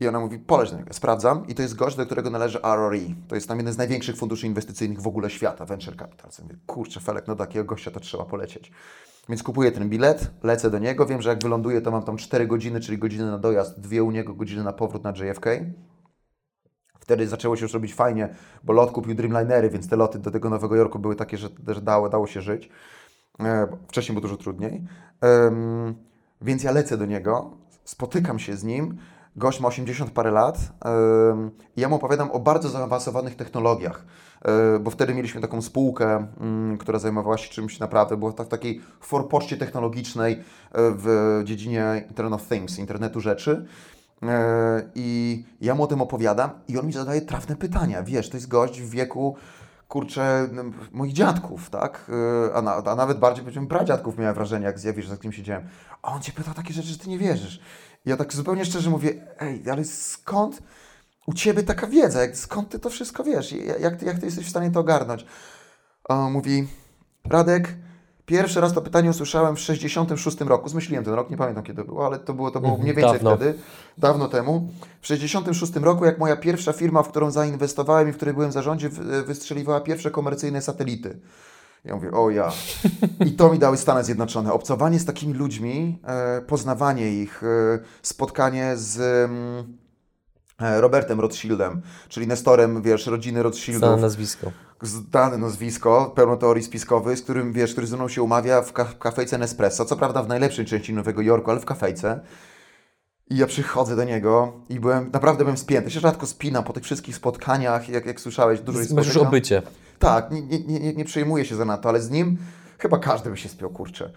I ona mówi, poleć na niego, sprawdzam i to jest gość, do którego należy RRE. To jest tam jeden z największych funduszy inwestycyjnych w ogóle świata, Venture Capital. Ja mówię, kurczę, Felek, no do takiego gościa to trzeba polecieć. Więc kupuję ten bilet, lecę do niego, wiem, że jak wyląduję, to mam tam 4 godziny, czyli godziny na dojazd, dwie u niego, godziny na powrót na JFK. Wtedy zaczęło się już robić fajnie, bo lot kupił Dreamlinery, więc te loty do tego Nowego Jorku były takie, że, dało, dało się żyć. E, wcześniej było dużo trudniej. więc ja lecę do niego, spotykam się z nim, Gość ma 80 parę lat i ja mu opowiadam o bardzo zaawansowanych technologiach, bo wtedy mieliśmy taką spółkę, mm, która zajmowała się czymś naprawdę, była w takiej forpoczcie technologicznej e, w dziedzinie Internet of Things, internetu rzeczy. E, I ja mu o tym opowiadam i on mi zadaje trafne pytania. Wiesz, to jest gość w wieku kurczę, moich dziadków, tak? A, na, a nawet bardziej, powiedzmy, pradziadków miałem wrażenie, jak zjawisz, z kim siedziałem. A on cię pyta takie rzeczy, że ty nie wierzysz ja tak zupełnie szczerze mówię, ej, ale skąd u Ciebie taka wiedza? Jak, skąd Ty to wszystko wiesz? Jak ty, jak ty jesteś w stanie to ogarnąć? On mówi, Radek, pierwszy raz to pytanie usłyszałem w 66 roku. Zmyśliłem ten rok, nie pamiętam kiedy to było, ale to było, to było mniej więcej dawno. wtedy, dawno temu. W 66 roku, jak moja pierwsza firma, w którą zainwestowałem i w której byłem w zarządzie, wystrzeliwała pierwsze komercyjne satelity. Ja mówię, o ja. I to mi dały Stany Zjednoczone. Obcowanie z takimi ludźmi, e, poznawanie ich, e, spotkanie z mm, e, Robertem Rothschildem, czyli Nestorem, wiesz, rodziny Rothschildów. Znane nazwisko. Zdane nazwisko, pełno teorii spiskowych, z którym, wiesz, który ze mną się umawia w, ka w kafejce Nespresso, co prawda w najlepszej części Nowego Jorku, ale w kafejce. I ja przychodzę do niego i byłem, naprawdę byłem spięty. Się rzadko spinam po tych wszystkich spotkaniach, jak, jak słyszałeś, dużo jest Masz już obycie. Tak, nie, nie, nie, nie przejmuję się za na to, ale z nim chyba każdy by się spiął, kurczę.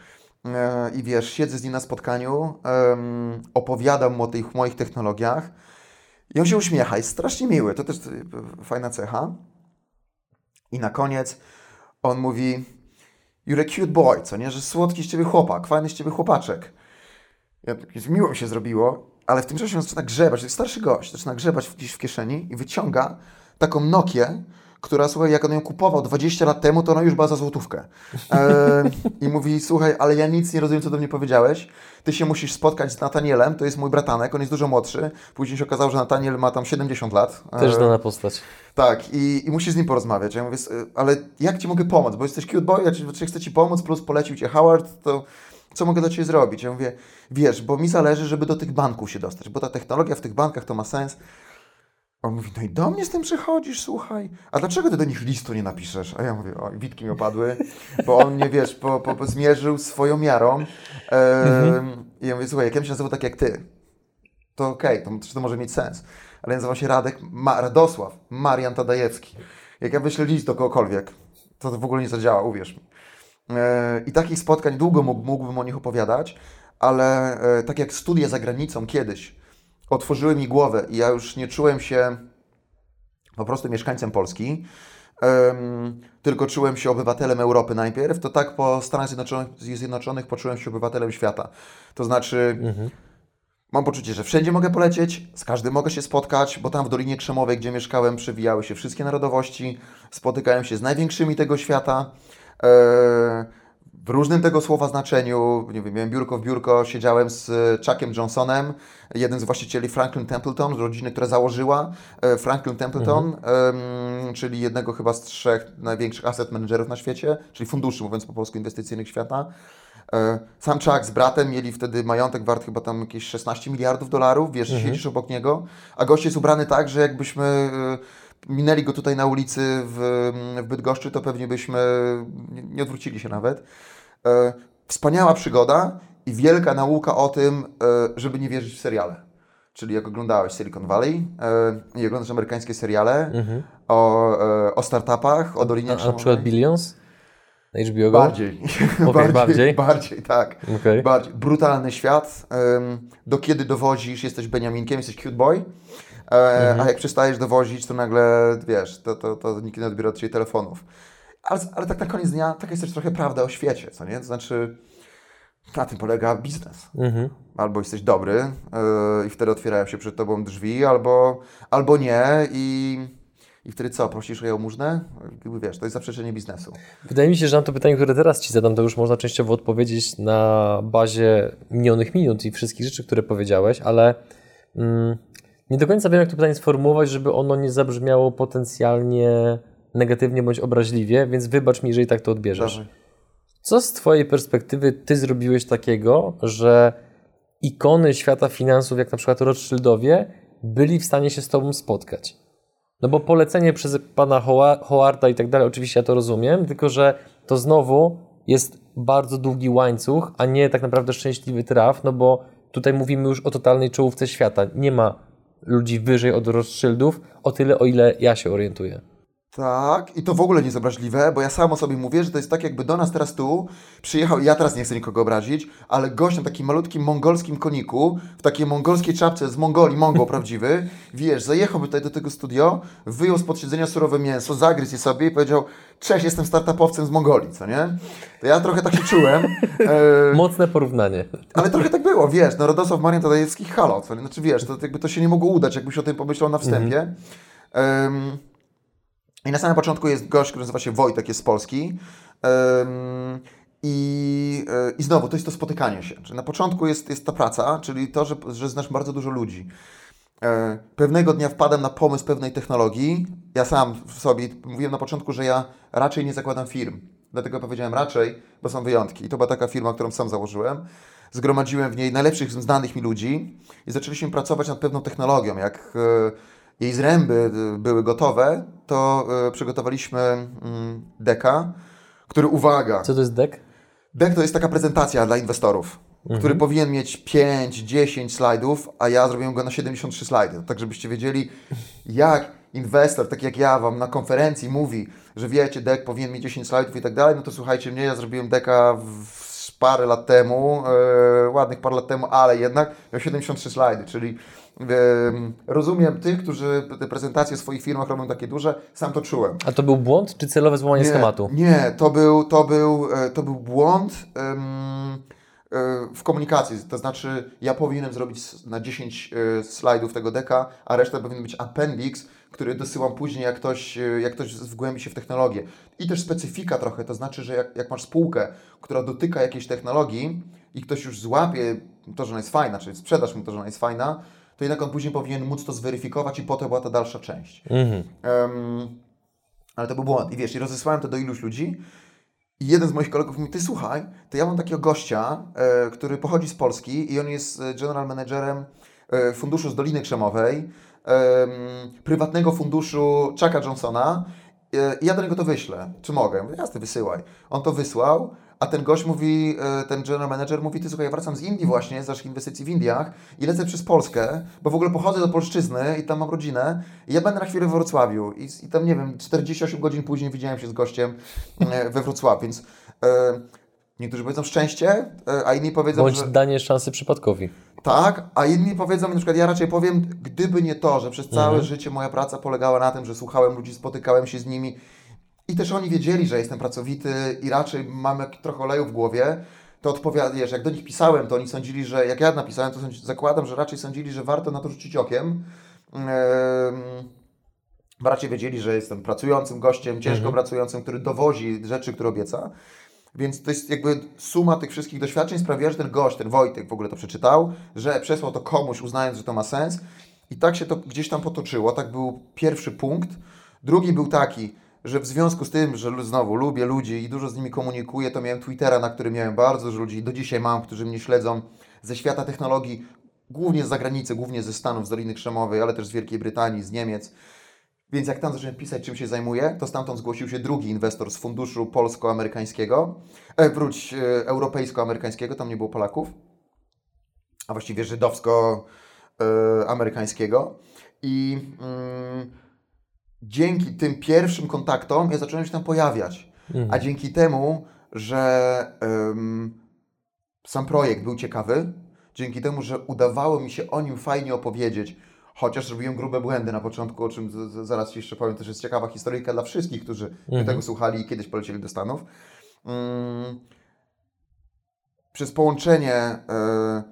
e, i wiesz, siedzę z nim na spotkaniu, em, opowiadam mu o tych moich technologiach i on się uśmiecha, jest strasznie miły, to też e, fajna cecha. I na koniec on mówi, you're a cute boy, co nie, że słodki z ciebie chłopak, fajny z ciebie chłopaczek. Ja, tak, miło mi się zrobiło, ale w tym czasie on zaczyna grzebać, to jest starszy gość, zaczyna grzebać gdzieś w kieszeni i wyciąga taką Nokię, która, słuchaj, jak on ją kupował 20 lat temu, to ona już była za złotówkę. E, I mówi, słuchaj, ale ja nic nie rozumiem, co do mnie powiedziałeś. Ty się musisz spotkać z Natanielem, to jest mój bratanek, on jest dużo młodszy. Później się okazało, że Nataniel ma tam 70 lat. E, Też znana postać. Tak, i, i musisz z nim porozmawiać. Ja mówię, ale jak Ci mogę pomóc? Bo jesteś cute boy, ja ci, chcę Ci pomóc, plus polecił Cię Howard, to co mogę dla Ciebie zrobić? Ja mówię, wiesz, bo mi zależy, żeby do tych banków się dostać, bo ta technologia w tych bankach to ma sens. On mówi, no i do mnie z tym przychodzisz, słuchaj. A dlaczego ty do nich listu nie napiszesz? A ja mówię, oj, witki mi opadły, bo on mnie, wiesz, po, po, zmierzył swoją miarą. Ehm, mhm. I ja mówię, słuchaj, jak ja bym się nazywał tak jak ty, to okej, okay, to, to może mieć sens. Ale ja nazywam się Radek, Ma, Radosław, Marian Tadajewski. Jak ja wyślę list do kogokolwiek, to, to w ogóle nie zadziała, uwierz mi. Ehm, I takich spotkań długo mógł, mógłbym o nich opowiadać, ale e, tak jak studia za granicą kiedyś, otworzyły mi głowę i ja już nie czułem się po prostu mieszkańcem Polski, um, tylko czułem się obywatelem Europy najpierw, to tak po Stanach Zjednoczonych, Zjednoczonych poczułem się obywatelem świata. To znaczy, mhm. mam poczucie, że wszędzie mogę polecieć, z każdym mogę się spotkać, bo tam w Dolinie Krzemowej, gdzie mieszkałem, przewijały się wszystkie narodowości, spotykałem się z największymi tego świata. E, w różnym tego słowa znaczeniu, nie wiem, miałem biurko w biurko, siedziałem z e, Chuckiem Johnsonem, jeden z właścicieli Franklin Templeton, z rodziny, która założyła e, Franklin Templeton, mhm. czyli jednego chyba z trzech największych asset managerów na świecie, czyli funduszy, mówiąc po polsku, inwestycyjnych świata. E, sam Chuck z bratem mieli wtedy majątek wart chyba tam jakieś 16 miliardów dolarów, wiesz, mhm. siedzisz obok niego, a gość jest ubrany tak, że jakbyśmy minęli go tutaj na ulicy w, w Bydgoszczy, to pewnie byśmy nie odwrócili się nawet. E, wspaniała przygoda i wielka nauka o tym, e, żeby nie wierzyć w seriale. Czyli jak oglądałeś Silicon Valley e, i oglądasz amerykańskie seriale mhm. o, o startupach, o Dolinie A, na przykład Billions? HBO Go? Bardziej. Okay, bardziej, bardziej? Bardziej, tak. Okay. Bardziej. Brutalny świat. Do kiedy dowozisz, jesteś Beniaminkiem, jesteś cute boy. Mhm. A jak przestajesz dowozić, to nagle, wiesz, to, to, to nikt nie odbiera od Ciebie telefonów. Ale, ale tak na koniec dnia, taka jest też trochę prawda o świecie, co nie? To znaczy, na tym polega biznes. Mhm. Albo jesteś dobry yy, i wtedy otwierają się przed Tobą drzwi, albo, albo nie i... I wtedy co, prosisz o jałmużnę? Wiesz, to jest zaprzeczenie biznesu. Wydaje mi się, że na to pytanie, które teraz Ci zadam, to już można częściowo odpowiedzieć na bazie minionych minut i wszystkich rzeczy, które powiedziałeś, ale mm, nie do końca wiem, jak to pytanie sformułować, żeby ono nie zabrzmiało potencjalnie negatywnie bądź obraźliwie, więc wybacz mi, jeżeli tak to odbierzesz. Dawaj. Co z Twojej perspektywy Ty zrobiłeś takiego, że ikony świata finansów, jak na przykład Rothschildowie, byli w stanie się z Tobą spotkać? No bo polecenie przez pana Howarda i tak dalej, oczywiście ja to rozumiem, tylko że to znowu jest bardzo długi łańcuch, a nie tak naprawdę szczęśliwy traf, no bo tutaj mówimy już o totalnej czołówce świata. Nie ma ludzi wyżej od Rothschildów, o tyle o ile ja się orientuję. Tak, i to w ogóle nie jest obraźliwe, bo ja sam o sobie mówię, że to jest tak jakby do nas teraz tu przyjechał, ja teraz nie chcę nikogo obrazić, ale gość na takim malutkim mongolskim koniku, w takiej mongolskiej czapce z Mongolii, Mongol prawdziwy, wiesz, zajechałby tutaj do tego studio, wyjął z podsiedzenia surowe mięso, zagryzł je sobie i powiedział, cześć, jestem startupowcem z Mongolii, co nie? To ja trochę tak się czułem. E... Mocne porównanie. Ale trochę tak było, wiesz, no Rodosław Marian Tadajewski, halo, co nie? Znaczy wiesz, to jakby to się nie mogło udać, jakbyś o tym pomyślał na wstępie. Mhm. I na samym początku jest gość, który nazywa się Wojtek, jest z Polski. Um, i, e, I znowu, to jest to spotykanie się. Czyli na początku jest, jest ta praca, czyli to, że, że znasz bardzo dużo ludzi. E, pewnego dnia wpadłem na pomysł pewnej technologii. Ja sam w sobie mówiłem na początku, że ja raczej nie zakładam firm. Dlatego powiedziałem raczej, bo są wyjątki. I to była taka firma, którą sam założyłem. Zgromadziłem w niej najlepszych znanych mi ludzi i zaczęliśmy pracować nad pewną technologią, jak e, jej zręby były gotowe, to y, przygotowaliśmy mm, deka, który, uwaga... Co to jest dek? Dek to jest taka prezentacja dla inwestorów, mhm. który powinien mieć 5, 10 slajdów, a ja zrobiłem go na 73 slajdy. Tak, żebyście wiedzieli, jak inwestor, tak jak ja Wam na konferencji mówi, że wiecie, dek powinien mieć 10 slajdów i tak dalej, no to słuchajcie mnie, ja zrobiłem deka w parę lat temu, e, ładnych parę lat temu, ale jednak miał 73 slajdy, czyli e, rozumiem tych, którzy te prezentacje w swoich firmach robią takie duże, sam to czułem. A to był błąd, czy celowe złamanie schematu? Nie, to był, to był, e, to był błąd e, w komunikacji. To znaczy, ja powinienem zrobić na 10 e, slajdów tego deka, a reszta powinien być appendix, który dosyłam później, jak ktoś, jak ktoś wgłębi się w technologię. I też specyfika trochę, to znaczy, że jak, jak masz spółkę, która dotyka jakiejś technologii i ktoś już złapie to, że ona jest fajna, czyli sprzedasz mu to, że ona jest fajna, to jednak on później powinien móc to zweryfikować i potem była ta dalsza część. Mhm. Em, ale to był błąd. I wiesz, i rozesłałem to do iluś ludzi. I jeden z moich kolegów mówi, ty słuchaj, to ja mam takiego gościa, e, który pochodzi z Polski i on jest e, general managerem e, funduszu z Doliny Krzemowej, em, prywatnego funduszu Chucka Johnsona e, i ja do niego to wyślę. Czy mogę? Ja mówię, Jasne, wysyłaj. On to wysłał, a ten gość mówi, e, ten general manager mówi, ty słuchaj, ja wracam z Indii właśnie, z naszych inwestycji w Indiach i lecę przez Polskę, bo w ogóle pochodzę do Polszczyzny i tam mam rodzinę i ja będę na chwilę we Wrocławiu i, i tam, nie wiem, 48 godzin później widziałem się z gościem e, we Wrocławiu, więc e, niektórzy powiedzą szczęście, a inni powiedzą, Bądź że danie szansy przypadkowi. tak, a inni powiedzą, na przykład ja raczej powiem, gdyby nie to, że przez całe Mhm. życie moja praca polegała na tym, że słuchałem ludzi, spotykałem się z nimi i też oni wiedzieli, że jestem pracowity i raczej mam jak trochę oleju w głowie, to odpowiadasz, jak do nich pisałem, to oni sądzili, że jak ja napisałem, to sądzi- zakładam, że raczej sądzili, że warto na to rzucić okiem. Bo raczej wiedzieli, że jestem pracującym gościem, ciężko pracującym, który dowozi rzeczy, które obieca. Więc to jest jakby suma tych wszystkich doświadczeń sprawiła, że ten gość, ten Wojtek w ogóle to przeczytał, że przesłał to komuś, uznając, że to ma sens. I tak się to gdzieś tam potoczyło. Tak był pierwszy punkt. Drugi był taki, że w związku z tym, że znowu lubię ludzi i dużo z nimi komunikuję, to miałem Twittera, na którym miałem bardzo dużo ludzi do dzisiaj mam, którzy mnie śledzą ze świata technologii, głównie z zagranicy, głównie ze Stanów, z Doliny Krzemowej, ale też z Wielkiej Brytanii, z Niemiec. Więc jak tam zacząłem pisać, czym się zajmuję, to stamtąd zgłosił się drugi inwestor z funduszu polsko-amerykańskiego, e, wróć, e, europejsko-amerykańskiego, tam nie było Polaków, a właściwie żydowsko-amerykańskiego. I mm, dzięki tym pierwszym kontaktom ja zacząłem się tam pojawiać. A dzięki temu, że em, sam projekt był ciekawy, dzięki temu, że udawało mi się o nim fajnie opowiedzieć, chociaż robiłem grube błędy na początku, o czym z, z, zaraz Ci jeszcze powiem, też jest ciekawa historyjka dla wszystkich, którzy Mhm. tego słuchali i kiedyś polecieli do Stanów. Mm, przez połączenie e,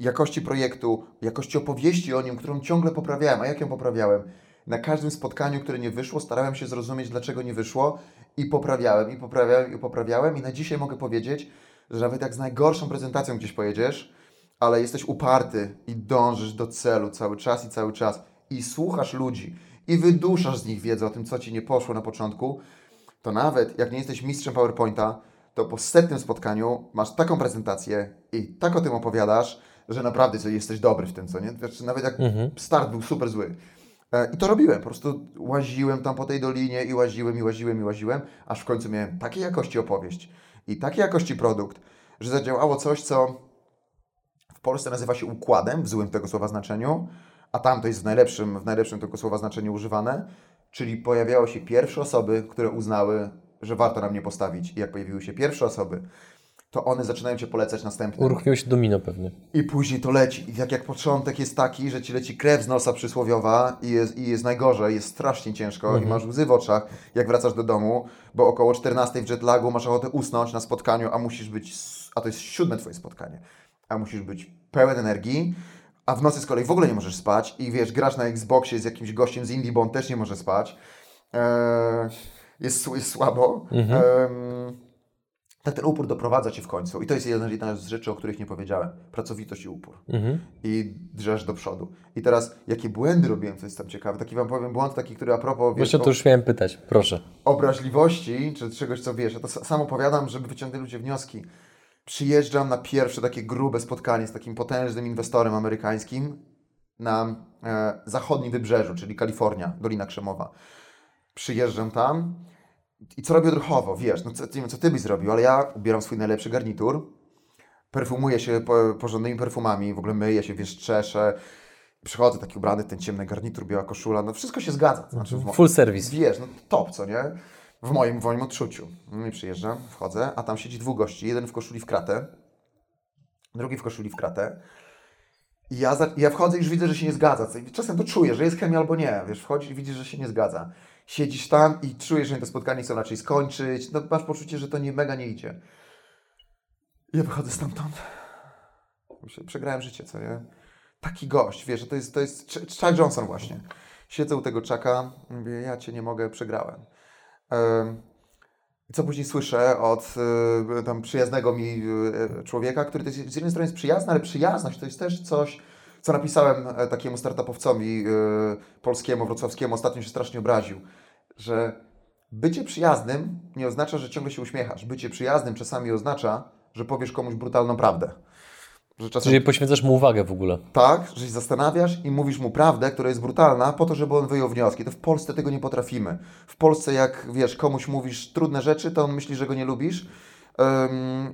jakości projektu, jakości opowieści o nim, którą ciągle poprawiałem. A jak ją poprawiałem? Na każdym spotkaniu, które nie wyszło, starałem się zrozumieć, dlaczego nie wyszło i poprawiałem, i poprawiałem, i poprawiałem. I na dzisiaj mogę powiedzieć, że nawet jak z najgorszą prezentacją gdzieś pojedziesz, ale jesteś uparty i dążysz do celu cały czas i cały czas i słuchasz ludzi i wyduszasz z nich wiedzę o tym, co Ci nie poszło na początku, to nawet jak nie jesteś mistrzem PowerPointa, to po setnym spotkaniu masz taką prezentację i tak o tym opowiadasz, że naprawdę jesteś dobry w tym, co nie? Wiesz, nawet jak start był super zły. E, I to robiłem, po prostu łaziłem tam po tej dolinie i łaziłem, i łaziłem, i łaziłem, aż w końcu miałem takiej jakości opowieść i takiej jakości produkt, że zadziałało coś, co w Polsce nazywa się układem, w złym tego słowa znaczeniu, a tam to jest w najlepszym, w najlepszym tego słowa znaczeniu używane, czyli pojawiały się pierwsze osoby, które uznały, że warto na mnie postawić. I jak pojawiły się pierwsze osoby, to one zaczynają Cię polecać następnym. Uruchomiło się domino pewnie. I później to leci. I tak jak początek jest taki, że ci leci krew z nosa przysłowiowa i jest, i jest najgorzej, jest strasznie ciężko i masz łzy w oczach, jak wracasz do domu, bo około 14 w jetlagu masz ochotę usnąć na spotkaniu, a musisz być, a to jest siódme twoje spotkanie, a musisz być pełen energii, a w nocy z kolei w ogóle nie możesz spać i wiesz, grasz na Xboxie z jakimś gościem z Indii, bo on też nie może spać. Eee, jest, jest słabo. Em, tak ten upór doprowadza cię w końcu. I to jest jedna, z rzeczy, o których nie powiedziałem. Pracowitość i upór. Mhm. I drzesz do przodu. I teraz, jakie błędy robiłem, to jest tam ciekawe. Taki wam powiem błąd, taki, który a propos wiesz, Właśnie to już miałem pytać, proszę. obraźliwości, czy czegoś, co wiesz. Ja to sa- sam opowiadam, żeby wyciągnąć ludzie wnioski. Przyjeżdżam na pierwsze takie grube spotkanie z takim potężnym inwestorem amerykańskim na e, zachodnim wybrzeżu, czyli Kalifornia, Dolina Krzemowa. Przyjeżdżam tam i co robię odruchowo, wiesz, no co, nie wiem, co ty byś zrobił, ale ja ubieram swój najlepszy garnitur, perfumuję się po, porządnymi perfumami, w ogóle myję się, wiesz, czeszę, przychodzę taki ubrany, ten ciemny garnitur, biała koszula, no wszystko się zgadza. Znaczy, mo- Full service. Wiesz, no top, co nie? W moim, w moim odczuciu. No i przyjeżdżam, wchodzę, a tam siedzi dwóch gości. Jeden w koszuli w kratę, drugi w koszuli w kratę. I ja, za, ja wchodzę i już widzę, że się nie zgadza. Czasem to czuję, że jest chemia albo nie. Wiesz, wchodzisz i widzisz, że się nie zgadza. Siedzisz tam i czujesz, że to spotkanie chcą raczej skończyć. No, masz poczucie, że to nie mega nie idzie. Ja wychodzę stamtąd. Przegrałem życie, co nie? Taki gość, wiesz, to jest, to jest Ch- Chuck Johnson właśnie. Siedzę u tego Chucka, mówię, ja cię nie mogę, przegrałem. Em, co później słyszę od y, tam przyjaznego mi y, człowieka, który jest, z jednej strony jest przyjazny, ale przyjazność to jest też coś, co napisałem e, takiemu startupowcowi y, polskiemu, wrocławskiemu, ostatnio się strasznie obraził, że bycie przyjaznym nie oznacza, że ciągle się uśmiechasz. Bycie przyjaznym czasami oznacza, że powiesz komuś brutalną prawdę. Że czasem Czyli poświęcasz mu uwagę w ogóle. tak, że się zastanawiasz i mówisz mu prawdę, która jest brutalna, po to, żeby on wyjął wnioski. To w Polsce tego nie potrafimy. W Polsce, jak wiesz, komuś mówisz trudne rzeczy, to on myśli, że go nie lubisz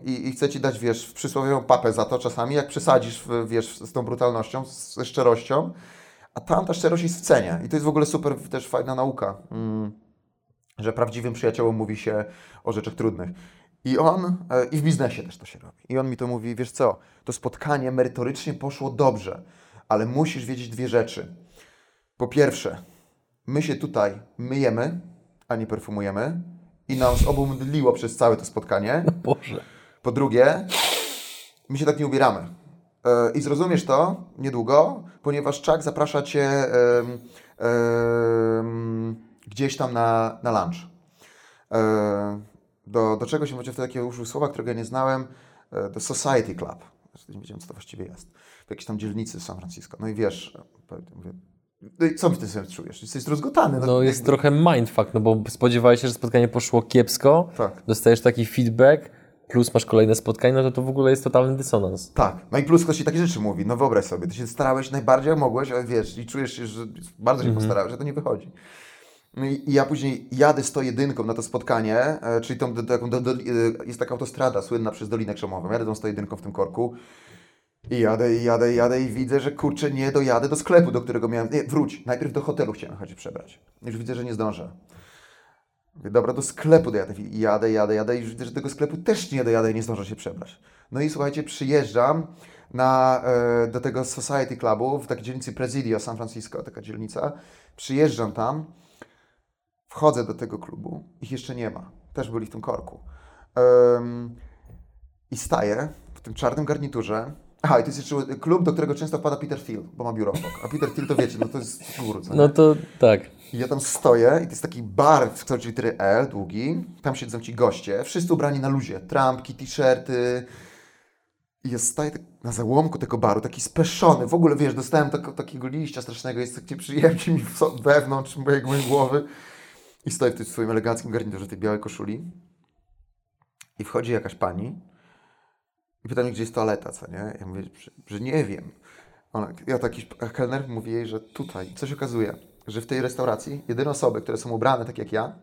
i, i chce ci dać, wiesz, przysłowiową papę za to czasami, jak przesadzisz, wiesz, z tą brutalnością, ze szczerością. A tam ta szczerość jest w cenie. I to jest w ogóle super, też fajna nauka. Mm, że prawdziwym przyjaciołom mówi się o rzeczach trudnych. I on, e, i w biznesie też to się robi. I on mi to mówi, wiesz co, to spotkanie merytorycznie poszło dobrze, ale musisz wiedzieć dwie rzeczy. Po pierwsze, my się tutaj myjemy, a nie perfumujemy i nam z obu mdliło przez całe to spotkanie. Boże. Po drugie, my się tak nie ubieramy. E, I zrozumiesz to niedługo, ponieważ Chuck zaprasza Cię em, em, gdzieś tam na, na lunch. E, do, do czego się będzie wtedy takie użył słowa, którego ja nie znałem, e, do Society Club. Nie wiedziałem, co to właściwie jest. W jakiejś tam dzielnicy San Francisco. No i wiesz, mówię, no co mi ty sobie czujesz? Jesteś zrozgotany. No jest trochę mindfuck, no bo spodziewałeś się, że spotkanie poszło kiepsko, Tak. dostajesz taki feedback, plus masz kolejne spotkanie, no to to w ogóle jest totalny dysonans. Tak. No i plus ktoś ci takie rzeczy mówi. No wyobraź sobie, ty się starałeś najbardziej jak mogłeś, ale wiesz, i czujesz się, że bardzo się postarałeś, że to nie wychodzi. No i, ja później jadę z to jedynką na to spotkanie, e, czyli tą, do, do, do, e, jest taka autostrada słynna przez Dolinę Krzemową. Jadę tą 101 w tym korku i jadę, i jadę, i jadę i widzę, że kurczę, nie dojadę do sklepu, do którego miałem... Nie, wróć. Najpierw do hotelu chciałem chodzić przebrać. Już widzę, że nie zdążę. Mówię, dobra, do sklepu dojadę. I jadę, jadę, jadę i już widzę, że tego sklepu też nie dojadę i nie zdążę się przebrać. No i słuchajcie, przyjeżdżam na, e, do tego Society Clubu w takiej dzielnicy Presidio, San Francisco, taka dzielnica. Przyjeżdżam tam, wchodzę do tego klubu, ich jeszcze nie ma. Też byli w tym korku. I staję w tym czarnym garniturze. Aha, i to jest jeszcze klub, do którego często wpada Peter Thiel, bo ma biuro obok. A Peter Thiel to wiecie, no to jest gór, co nie? No to tak. I ja tam stoję i to jest taki bar w kształcie litery L, długi. Tam siedzą ci goście, wszyscy ubrani na luzie. Trampki, t-shirty. I ja staję tak na załomku tego baru, taki speszony. W ogóle, wiesz, dostałem tak, takiego liścia strasznego, jest tak nieprzyjemnie mi wewnątrz mojej, mojej głowy. I stoję w tym swoim eleganckim garniturze, tej białej koszuli. I wchodzi jakaś pani i pyta mnie, gdzie jest toaleta, co nie? Ja mówię, że, nie wiem. Ona, ja taki kelner mówi jej, że tutaj. Co się okazuje, że w tej restauracji jedyne osoby, które są ubrane tak jak ja,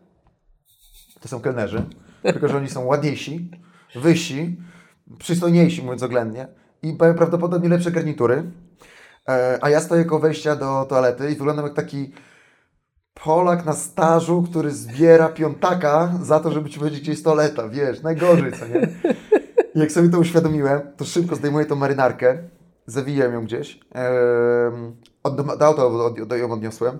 to są kelnerzy, tylko że oni są ładniejsi, wyżsi, przystojniejsi, mówiąc oględnie, i mają prawdopodobnie lepsze garnitury. E, a ja stoję koło wejścia do toalety i wyglądam jak taki Polak na stażu, który zbiera piątaka za to, żeby ci powiedzieć, gdzie jest toaleta, wiesz, najgorzej, co nie? Jak sobie to uświadomiłem, to szybko zdejmuję tą marynarkę, zawijam ją gdzieś, od, do auta od, od, ją odniosłem,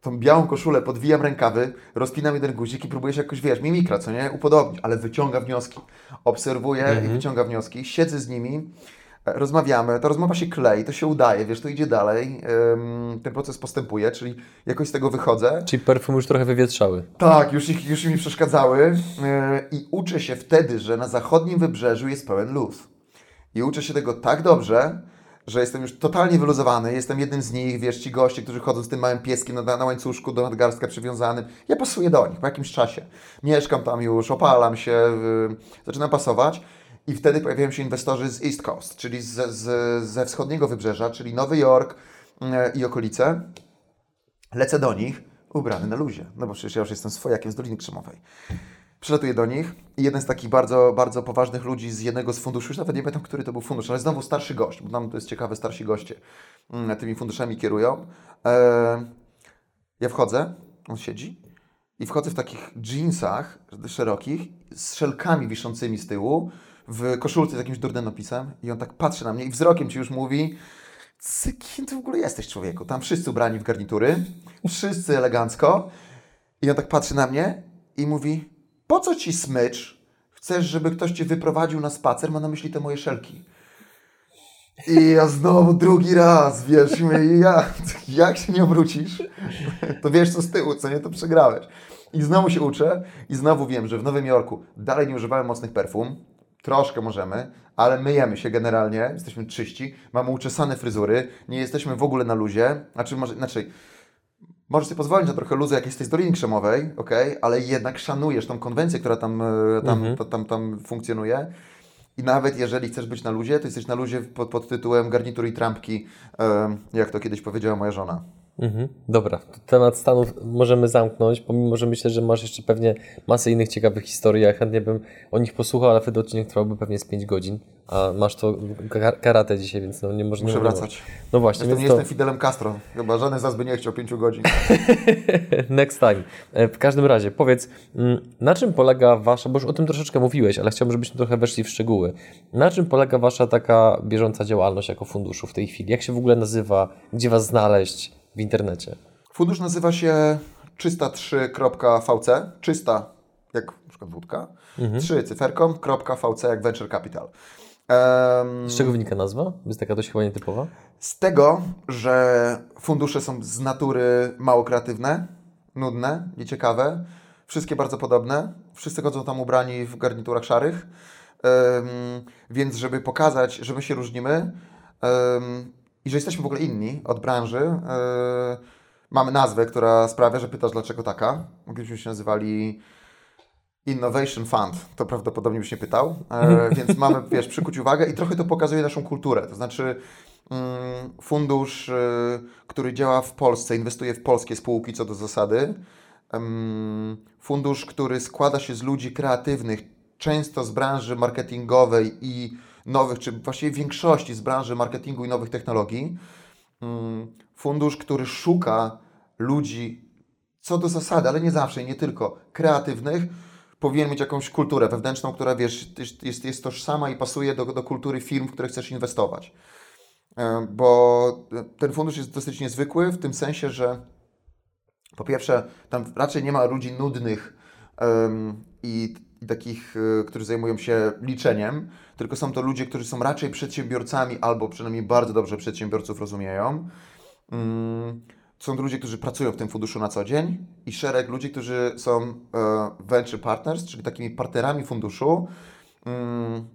tą białą koszulę, podwijam rękawy, rozpinam jeden guzik i próbuję się jakoś, wiesz, mimikra, co nie, upodobnić, ale wyciąga wnioski. Obserwuję i wyciąga wnioski, siedzę z nimi, rozmawiamy, ta rozmowa się klei, to się udaje, wiesz, to idzie dalej, ten proces postępuje, czyli jakoś z tego wychodzę. Czyli perfum już trochę wywietrzały. Tak, już, ich, już mi przeszkadzały e, i uczę się wtedy, że na zachodnim wybrzeżu jest pełen luz. I uczę się tego tak dobrze, że jestem już totalnie wyluzowany, jestem jednym z nich, wiesz, ci goście, którzy chodzą z tym małym pieskiem na, na łańcuszku do nadgarstka przywiązanym. Ja pasuję do nich po jakimś czasie. Mieszkam tam już, opalam się, y, zaczynam pasować. I wtedy pojawiają się inwestorzy z East Coast, czyli z, z, ze wschodniego wybrzeża, czyli Nowy Jork y, i okolice. Lecę do nich, ubrany na luzie, no bo przecież ja już jestem swojakiem z Doliny Krzemowej. Przylatuję do nich i jeden z takich bardzo, bardzo poważnych ludzi z jednego z funduszy, już nawet nie pamiętam, który to był fundusz, ale znowu starszy gość, bo tam to jest ciekawe, starsi goście mm, tymi funduszami kierują. E, ja wchodzę, on siedzi i wchodzę w takich jeansach szerokich, z szelkami wiszącymi z tyłu, w koszulce z jakimś durnym napisem i on tak patrzy na mnie i wzrokiem ci już mówi kim ty w ogóle jesteś człowieku? Tam wszyscy ubrani w garnitury, wszyscy elegancko i on tak patrzy na mnie i mówi po co ci smycz? Chcesz, żeby ktoś cię wyprowadził na spacer? Ma na myśli te moje szelki. I ja znowu drugi raz, wiesz, i ja, jak się nie obrócisz, to wiesz co z tyłu, co nie, to przegrałeś. I znowu się uczę i znowu wiem, że w Nowym Jorku dalej nie używałem mocnych perfum, troszkę możemy, ale myjemy się generalnie, jesteśmy czyści, mamy uczesane fryzury, nie jesteśmy w ogóle na luzie, znaczy, może, znaczy możesz sobie pozwolić na trochę luzu, jak jesteś z Doliny Krzemowej, ok, ale jednak szanujesz tą konwencję, która tam, e, tam, mhm. tam, tam, tam funkcjonuje i nawet jeżeli chcesz być na luzie, to jesteś na luzie pod, pod tytułem garnitury i trampki, jak to kiedyś powiedziała moja żona. Mhm. Dobra, temat Stanów możemy zamknąć, pomimo, że myślę, że masz jeszcze pewnie masę innych ciekawych historii. Ja chętnie bym o nich posłuchał, ale wtedy odcinek trwałby pewnie z 5 godzin. A masz to karate dzisiaj, więc no nie można. Muszę wracać. No właśnie. Jestem, nie to... jestem Fidelem Castro. Chyba żaden z nas by nie chciał 5 godzin. Next time. E, w każdym razie, powiedz, mm, na czym polega wasza, bo już o tym troszeczkę mówiłeś, ale chciałbym, żebyśmy trochę weszli w szczegóły. Na czym polega wasza taka bieżąca działalność jako funduszu w tej chwili? Jak się w ogóle nazywa? Gdzie was znaleźć? W internecie? Fundusz nazywa się 303.vc, czysta jak na przykład wódka, mhm. 3 cyferką, .vc jak venture capital. Um, z czego wynika nazwa? Jest taka dość chyba nietypowa? Z tego, że fundusze są z natury mało kreatywne, nudne, nieciekawe, wszystkie bardzo podobne, wszyscy chodzą tam ubrani w garniturach szarych, um, więc żeby pokazać, że my się różnimy, um, i że jesteśmy w ogóle inni od branży. Yy, mamy nazwę, która sprawia, że pytasz, dlaczego taka. Moglibyśmy się nazywali Innovation Fund, to prawdopodobnie byś nie pytał, yy, więc mamy, wiesz, przykuć uwagę i trochę to pokazuje naszą kulturę. To znaczy, yy, fundusz, który działa w Polsce, inwestuje w polskie spółki co do zasady. Fundusz, który składa się z ludzi kreatywnych, często z branży marketingowej i nowych, czy właściwie większości z branży marketingu i nowych technologii. Mm, fundusz, który szuka ludzi co do zasady, ale nie zawsze i nie tylko, kreatywnych, powinien mieć jakąś kulturę wewnętrzną, która wiesz, jest, jest tożsama i pasuje do, do kultury firm, w które chcesz inwestować. E, bo ten fundusz jest dosyć niezwykły w tym sensie, że po pierwsze, tam raczej nie ma ludzi nudnych um, i i takich, e, którzy zajmują się liczeniem, tylko są to ludzie, którzy są raczej przedsiębiorcami albo przynajmniej bardzo dobrze przedsiębiorców rozumieją. Mm, są to ludzie, którzy pracują w tym funduszu na co dzień i szereg ludzi, którzy są e, venture partners, czyli takimi partnerami funduszu, mm,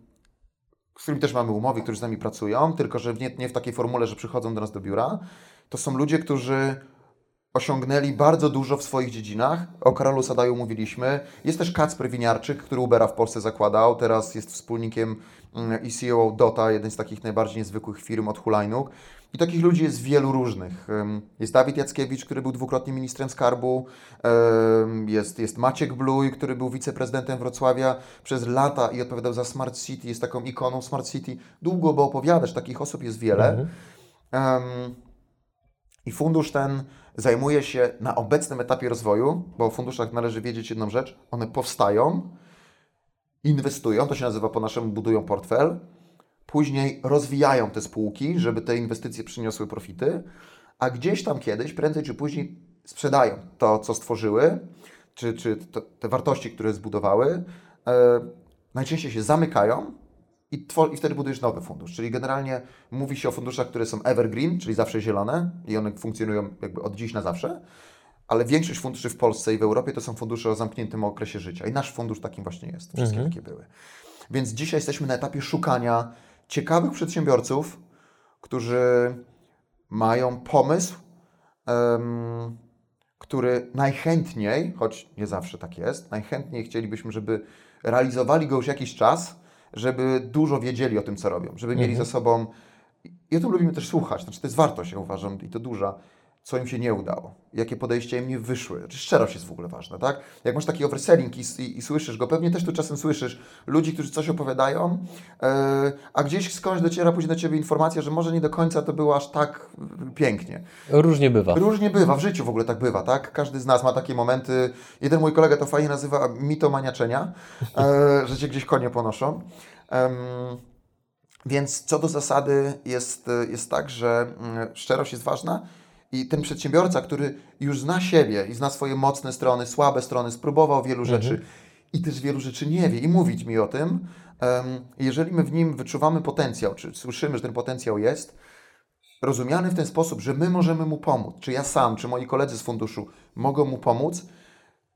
z którymi też mamy umowy, którzy z nami pracują, tylko że nie, nie w takiej formule, że przychodzą do nas do biura. To są ludzie, którzy osiągnęli bardzo dużo w swoich dziedzinach. O Karolu Sadaju mówiliśmy. Jest też Kacper Winiarczyk, który Ubera w Polsce zakładał. Teraz jest wspólnikiem mm, i CEO Dota, jeden z takich najbardziej niezwykłych firm od hulajnóg. I takich ludzi jest wielu różnych. Jest Dawid Jackiewicz, który był dwukrotnie ministrem skarbu. Jest, jest Maciek Bluj, który był wiceprezydentem Wrocławia przez lata i odpowiadał za Smart City. Jest taką ikoną Smart City. Długo by opowiadać, takich osób jest wiele. Mhm. Um, I fundusz ten zajmuje się na obecnym etapie rozwoju, bo o funduszach należy wiedzieć jedną rzecz, one powstają, inwestują, to się nazywa po naszemu budują portfel, później rozwijają te spółki, żeby te inwestycje przyniosły profity, a gdzieś tam kiedyś, prędzej czy później sprzedają to, co stworzyły, czy, czy te wartości, które zbudowały. E, najczęściej się zamykają i, i wtedy budujesz nowy fundusz. Czyli generalnie mówi się o funduszach, które są evergreen, czyli zawsze zielone i one funkcjonują jakby od dziś na zawsze, ale większość funduszy w Polsce i w Europie to są fundusze o zamkniętym okresie życia i nasz fundusz takim właśnie jest. Wszystkie mhm. takie były. Więc dzisiaj jesteśmy na etapie szukania ciekawych przedsiębiorców, którzy mają pomysł, um, który najchętniej, choć nie zawsze tak jest, najchętniej chcielibyśmy, żeby realizowali go już jakiś czas, żeby dużo wiedzieli o tym, co robią, żeby mieli mhm. ze sobą, i o tym lubimy też słuchać, znaczy to jest wartość, ja uważam, i to duża, co im się nie udało, jakie podejścia im nie wyszły. Szczerość jest w ogóle ważna, tak? Jak masz taki overselling i, i, i słyszysz go, pewnie też tu czasem słyszysz ludzi, którzy coś opowiadają, yy, a gdzieś skądś dociera później do Ciebie informacja, że może nie do końca to było aż tak pięknie. Różnie bywa. Różnie bywa, w życiu w ogóle tak bywa, tak? Każdy z nas ma takie momenty, jeden mój kolega to fajnie nazywa mitomaniaczenia, yy, że Cię gdzieś konie ponoszą. Yy, więc co do zasady jest, jest tak, że mm, szczerość jest ważna, i ten przedsiębiorca, który już zna siebie i zna swoje mocne strony, słabe strony, spróbował wielu mhm. rzeczy i też wielu rzeczy nie wie i mówić mi o tym, jeżeli my w nim wyczuwamy potencjał, czy słyszymy, że ten potencjał jest, rozumiany w ten sposób, że my możemy mu pomóc, czy ja sam, czy moi koledzy z funduszu mogą mu pomóc,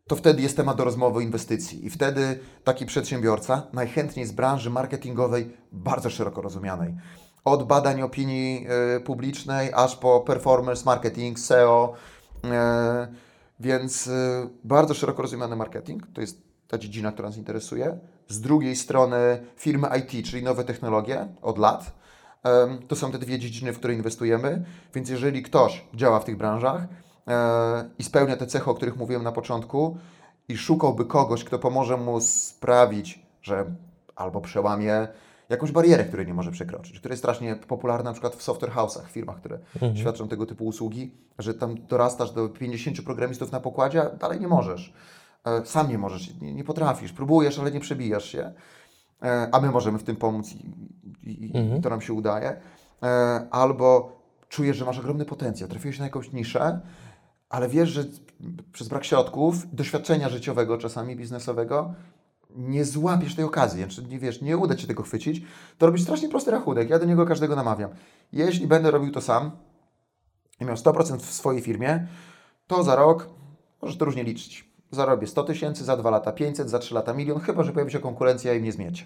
to wtedy jest temat do rozmowy o inwestycji. I wtedy taki przedsiębiorca, najchętniej z branży marketingowej, bardzo szeroko rozumianej, od badań opinii e, publicznej, aż po performance marketing, SEO. E, więc e, bardzo szeroko rozumiany marketing, to jest ta dziedzina, która nas interesuje. Z drugiej strony firmy IT, czyli nowe technologie od lat. To są te dwie dziedziny, w które inwestujemy, więc jeżeli ktoś działa w tych branżach i spełnia te cechy, o których mówiłem na początku, i szukałby kogoś, kto pomoże mu sprawić, że albo przełamie jakąś barierę, której nie może przekroczyć, która jest strasznie popularna na przykład w software house'ach, firmach, które mhm. świadczą tego typu usługi, że tam dorastasz do 50 programistów na pokładzie, a dalej nie możesz. E, sam nie możesz, nie, nie potrafisz, próbujesz, ale nie przebijasz się. E, a my możemy w tym pomóc i, i, mhm. i to nam się udaje. E, albo czujesz, że masz ogromny potencjał, trafiłeś na jakąś niszę, ale wiesz, że przez brak środków, doświadczenia życiowego, czasami biznesowego, nie złapiesz tej okazji, znaczy nie wiesz, nie uda Ci tego chwycić, to robisz strasznie prosty rachunek. Ja do niego każdego namawiam. Jeśli będę robił to sam i miał 100% w swojej firmie, to za rok możesz to różnie liczyć. Zarobię 100 tysięcy, za 2 lata 500, za 3 lata milion, chyba że pojawi się konkurencja i mnie zmiecie.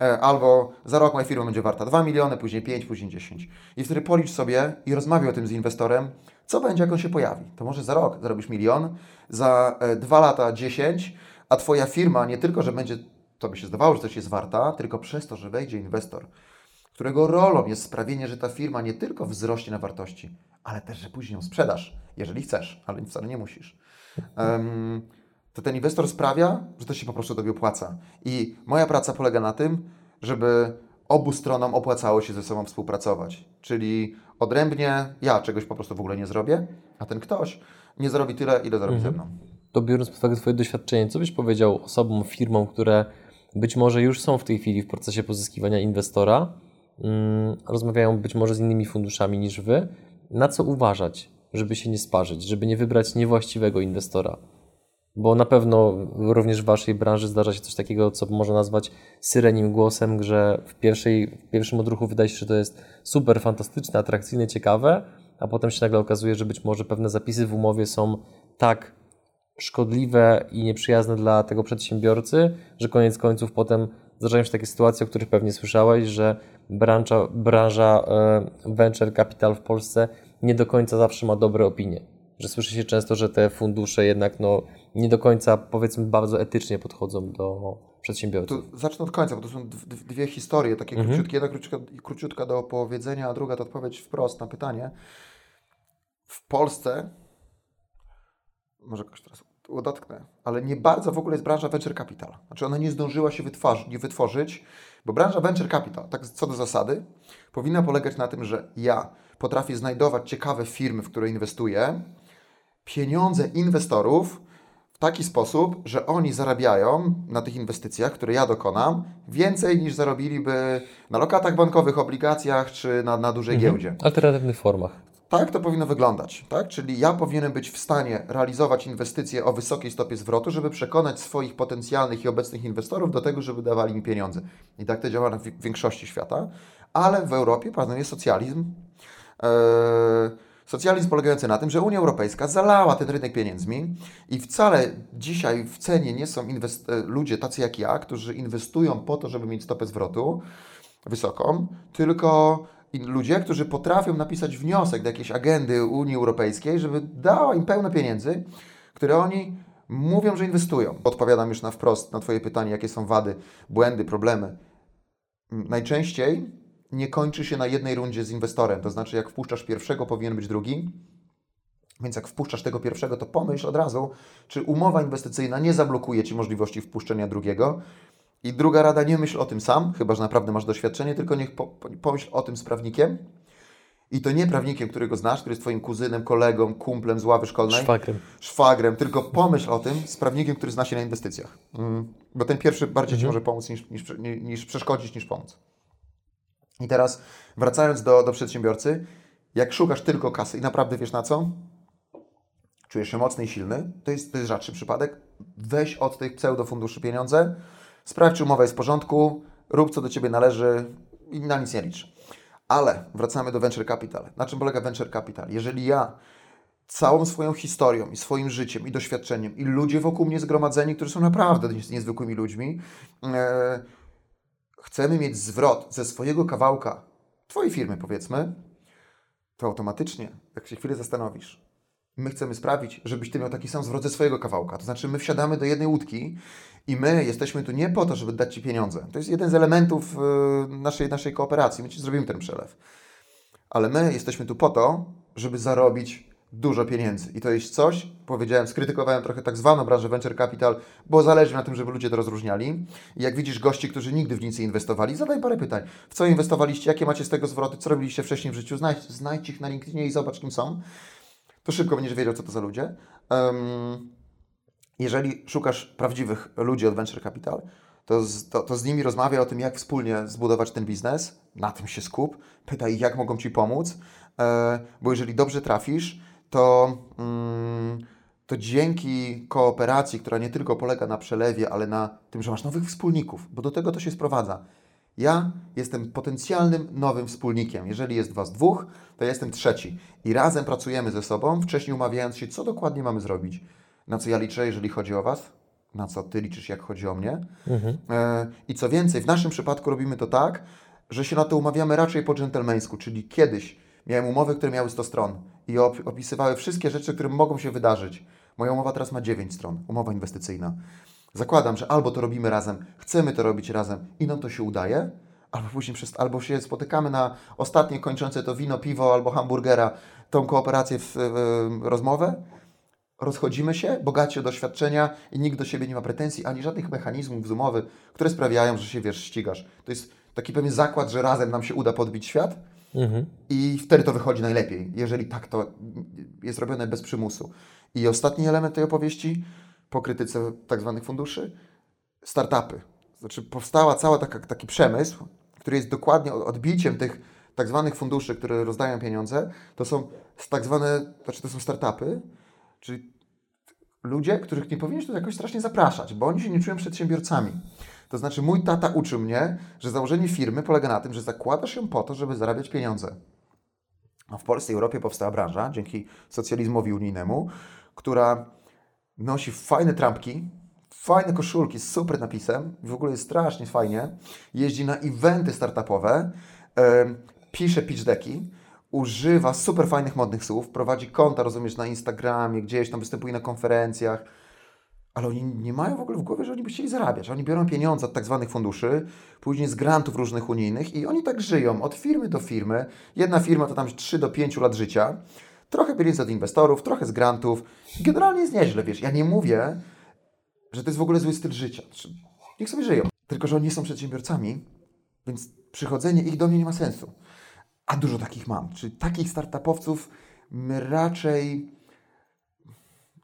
E, albo za rok moja firma będzie warta 2 miliony, później 5, później 10. I wtedy policz sobie i rozmawiaj o tym z inwestorem, co będzie, jak on się pojawi. To może za rok zarobisz milion, za 2 e, lata 10, a Twoja firma nie tylko, że będzie, to by się zdawało, że coś jest warta, tylko przez to, że wejdzie inwestor, którego rolą jest sprawienie, że ta firma nie tylko wzrośnie na wartości, ale też, że później ją sprzedasz, jeżeli chcesz, ale wcale nie musisz. Um, to ten inwestor sprawia, że to się po prostu Tobie opłaca. I moja praca polega na tym, żeby obu stronom opłacało się ze sobą współpracować. Czyli odrębnie ja czegoś po prostu w ogóle nie zrobię, a ten ktoś nie zrobi tyle, ile zrobi mhm. ze mną to biorąc pod uwagę Twoje doświadczenie, co byś powiedział osobom, firmom, które być może już są w tej chwili w procesie pozyskiwania inwestora, mm, rozmawiają być może z innymi funduszami niż Wy, na co uważać, żeby się nie sparzyć, żeby nie wybrać niewłaściwego inwestora? Bo na pewno również w Waszej branży zdarza się coś takiego, co można nazwać syrenim głosem, że w, pierwszej, w pierwszym odruchu wydaje się, że to jest super, fantastyczne, atrakcyjne, ciekawe, a potem się nagle okazuje, że być może pewne zapisy w umowie są tak szkodliwe i nieprzyjazne dla tego przedsiębiorcy, że koniec końców potem zdarzają się takie sytuacje, o których pewnie słyszałeś, że branża, branża e, venture capital w Polsce nie do końca zawsze ma dobre opinie. Że słyszy się często, że te fundusze jednak no, nie do końca, powiedzmy, bardzo etycznie podchodzą do przedsiębiorców. To zacznę od końca, bo to są dwie historie, takie mhm. króciutkie. Jedna króciutka, króciutka do opowiedzenia, a druga to odpowiedź wprost na pytanie. W Polsce może jakoś teraz dotknę, ale nie bardzo w ogóle jest branża venture capital. Znaczy ona nie zdążyła się wytworzyć, nie wytworzyć, bo branża venture capital, tak co do zasady, powinna polegać na tym, że ja potrafię znajdować ciekawe firmy, w które inwestuję, pieniądze inwestorów w taki sposób, że oni zarabiają na tych inwestycjach, które ja dokonam, więcej niż zarobiliby na lokatach bankowych, obligacjach czy na, na dużej mhm. giełdzie. Alternatywnych formach. Tak to powinno wyglądać, tak? Czyli ja powinienem być w stanie realizować inwestycje o wysokiej stopie zwrotu, żeby przekonać swoich potencjalnych i obecnych inwestorów do tego, żeby dawali mi pieniądze. I tak to działa na większości świata, ale w Europie panuje socjalizm. Eee, socjalizm polegający na tym, że Unia Europejska zalała ten rynek pieniędzmi i wcale dzisiaj w cenie nie są e, ludzie tacy jak ja, którzy inwestują po to, żeby mieć stopę zwrotu wysoką, tylko ludzie, którzy potrafią napisać wniosek do jakiejś agendy Unii Europejskiej, żeby dała im pełno pieniędzy, które oni mówią, że inwestują. Odpowiadam już na wprost na Twoje pytanie, jakie są wady, błędy, problemy. Najczęściej nie kończy się na jednej rundzie z inwestorem. To znaczy, jak wpuszczasz pierwszego, powinien być drugi. Więc jak wpuszczasz tego pierwszego, to pomyśl od razu, czy umowa inwestycyjna nie zablokuje Ci możliwości wpuszczenia drugiego. I druga rada, nie myśl o tym sam, chyba że naprawdę masz doświadczenie, tylko niech po, pomyśl o tym z prawnikiem. I to nie prawnikiem, którego znasz, który jest Twoim kuzynem, kolegą, kumplem z ławy szkolnej. Szwagrem. Szwagrem, tylko pomyśl o tym z prawnikiem, który zna się na inwestycjach. Mm, bo ten pierwszy bardziej Ci może pomóc niż, niż, niż przeszkodzić, niż pomóc. I teraz wracając do, do przedsiębiorcy, jak szukasz tylko kasy i naprawdę wiesz na co, czujesz się mocny i silny, to jest, to jest rzadszy przypadek, weź od tych pseudofunduszy pieniądze, sprawdź, czy umowa jest w porządku, rób co do Ciebie należy i na nic nie licz. Ale wracamy do venture capital. Na czym polega venture capital? Jeżeli ja całą swoją historią i swoim życiem i doświadczeniem i ludzie wokół mnie zgromadzeni, którzy są naprawdę niezwykłymi ludźmi, e, chcemy mieć zwrot ze swojego kawałka Twojej firmy, powiedzmy, to automatycznie, jak się chwilę zastanowisz, my chcemy sprawić, żebyś Ty miał taki sam zwrot ze swojego kawałka. To znaczy, my wsiadamy do jednej łódki i my jesteśmy tu nie po to, żeby dać Ci pieniądze. To jest jeden z elementów y, naszej, naszej kooperacji. My Ci zrobimy ten przelew. Ale my jesteśmy tu po to, żeby zarobić dużo pieniędzy. I to jest coś, powiedziałem, skrytykowałem trochę tak zwaną branżę venture capital, bo zależy na tym, żeby ludzie to rozróżniali. I jak widzisz gości, którzy nigdy w nic nie inwestowali, zadaj parę pytań. W co inwestowaliście, jakie macie z tego zwroty, co robiliście wcześniej w życiu, znajdź, znajdź ich na LinkedInie i zobacz, kim są. To szybko będziesz wiedział, co to za ludzie. Jeżeli szukasz prawdziwych ludzi od venture capital, to z, to, to z nimi rozmawiaj o tym, jak wspólnie zbudować ten biznes, na tym się skup, pytaj ich, jak mogą Ci pomóc, e, bo jeżeli dobrze trafisz, to, mm, to dzięki kooperacji, która nie tylko polega na przelewie, ale na tym, że masz nowych wspólników, bo do tego to się sprowadza. Ja jestem potencjalnym nowym wspólnikiem. Jeżeli jest Was dwóch, to ja jestem trzeci. I razem pracujemy ze sobą, wcześniej umawiając się, co dokładnie mamy zrobić. Na co ja liczę, jeżeli chodzi o Was, na co Ty liczysz, jak chodzi o mnie. Mhm. E, I co więcej, w naszym przypadku robimy to tak, że się na to umawiamy raczej po dżentelmeńsku, czyli kiedyś miałem umowy, które miały 100 stron i opisywały wszystkie rzeczy, które mogą się wydarzyć. Moja umowa teraz ma 9 stron, umowa inwestycyjna. Zakładam, że albo to robimy razem, chcemy to robić razem i nam to się udaje, albo później przez, albo się spotykamy na ostatnie kończące to wino, piwo albo hamburgera, tą kooperację w, rozmowę, rozchodzimy się, bogaci o doświadczenia i nikt do siebie nie ma pretensji, ani żadnych mechanizmów z umowy, które sprawiają, że się, wiesz, ścigasz. To jest taki pewien zakład, że razem nam się uda podbić świat, Mhm. I wtedy to wychodzi najlepiej, jeżeli tak to jest robione bez przymusu. I ostatni element tej opowieści, po krytyce tak zwanych funduszy, startupy. Znaczy powstała cała taka, taki przemysł, który jest dokładnie odbiciem tych tak zwanych funduszy, które rozdają pieniądze. To są tak zwane, znaczy to są startupy, czyli ludzie, których nie powinieneś tu jakoś strasznie zapraszać, bo oni się nie czują przedsiębiorcami. To znaczy, mój tata uczył mnie, że założenie firmy polega na tym, że zakładasz ją po to, żeby zarabiać pieniądze. A w Polsce i Europie powstała branża, dzięki socjalizmowi unijnemu, która nosi fajne trampki, fajne koszulki z super napisem, w ogóle jest strasznie fajnie, jeździ na eventy startupowe, pisze pitch decki, używa super fajnych modnych słów, prowadzi konta, rozumiesz, na Instagramie, gdzieś tam występuje na konferencjach, ale oni nie mają w ogóle w głowie, że oni by chcieli zarabiać. Oni biorą pieniądze od tak zwanych funduszy, później z grantów różnych unijnych i oni tak żyją od firmy do firmy. Jedna firma to tam 3 do 5 lat życia, trochę pieniędzy od inwestorów, trochę z grantów. Generalnie jest nieźle, wiesz. Ja nie mówię, że to jest w ogóle zły styl życia. Znaczy, niech sobie żyją. Tylko, że oni nie są przedsiębiorcami, więc przychodzenie ich do mnie nie ma sensu. A dużo takich mam. Czyli takich startupowców my raczej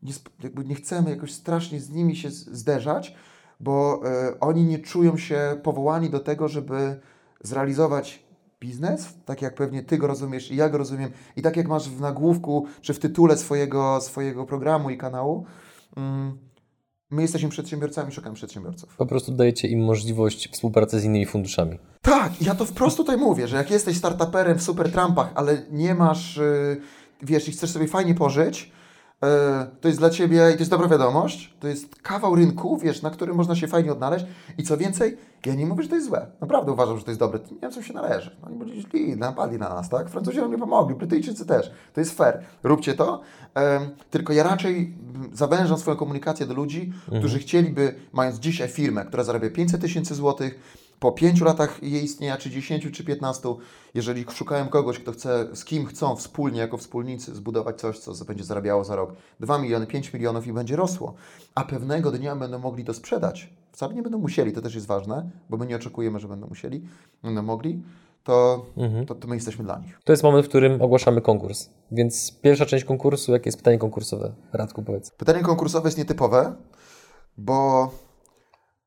nie, jakby nie chcemy jakoś strasznie z nimi się zderzać, bo y, oni nie czują się powołani do tego, żeby zrealizować biznes, tak jak pewnie Ty go rozumiesz i ja go rozumiem, i tak jak masz w nagłówku czy w tytule swojego, swojego programu i kanału. Mm, my jesteśmy przedsiębiorcami, szukamy przedsiębiorców. Po prostu dajecie im możliwość współpracy z innymi funduszami. Tak, ja to wprost tutaj mówię, że jak jesteś startuperem w super trampach, ale nie masz, yy, wiesz, i chcesz sobie fajnie pożyć, to jest dla Ciebie i to jest dobra wiadomość, to jest kawał rynku, wiesz, na którym można się fajnie odnaleźć i co więcej, ja nie mówię, że to jest złe. Naprawdę uważam, że to jest dobre. Nie wiem, co się należy. Oni byli źli, napadli na nas, tak? Francuzi nam nie pomogli, Brytyjczycy też. To jest fair. Róbcie to. Tylko ja raczej zawężam swoją komunikację do ludzi, mhm. którzy chcieliby, mając dzisiaj firmę, która zarabia 500 tysięcy złotych, Po pięciu latach jej istnienia, czy 10, czy 15, jeżeli szukają kogoś, kto chce, z kim chcą wspólnie, jako wspólnicy, zbudować coś, co będzie zarabiało za rok 2 miliony, 5 milionów i będzie rosło, a pewnego dnia będą mogli to sprzedać, wcale nie będą musieli, to też jest ważne, bo my nie oczekujemy, że będą musieli, będą mogli, to, to, to my jesteśmy dla nich. To jest moment, w którym ogłaszamy konkurs. Więc pierwsza część konkursu, jakie jest pytanie konkursowe? Radku, powiedz. Pytanie konkursowe jest nietypowe, bo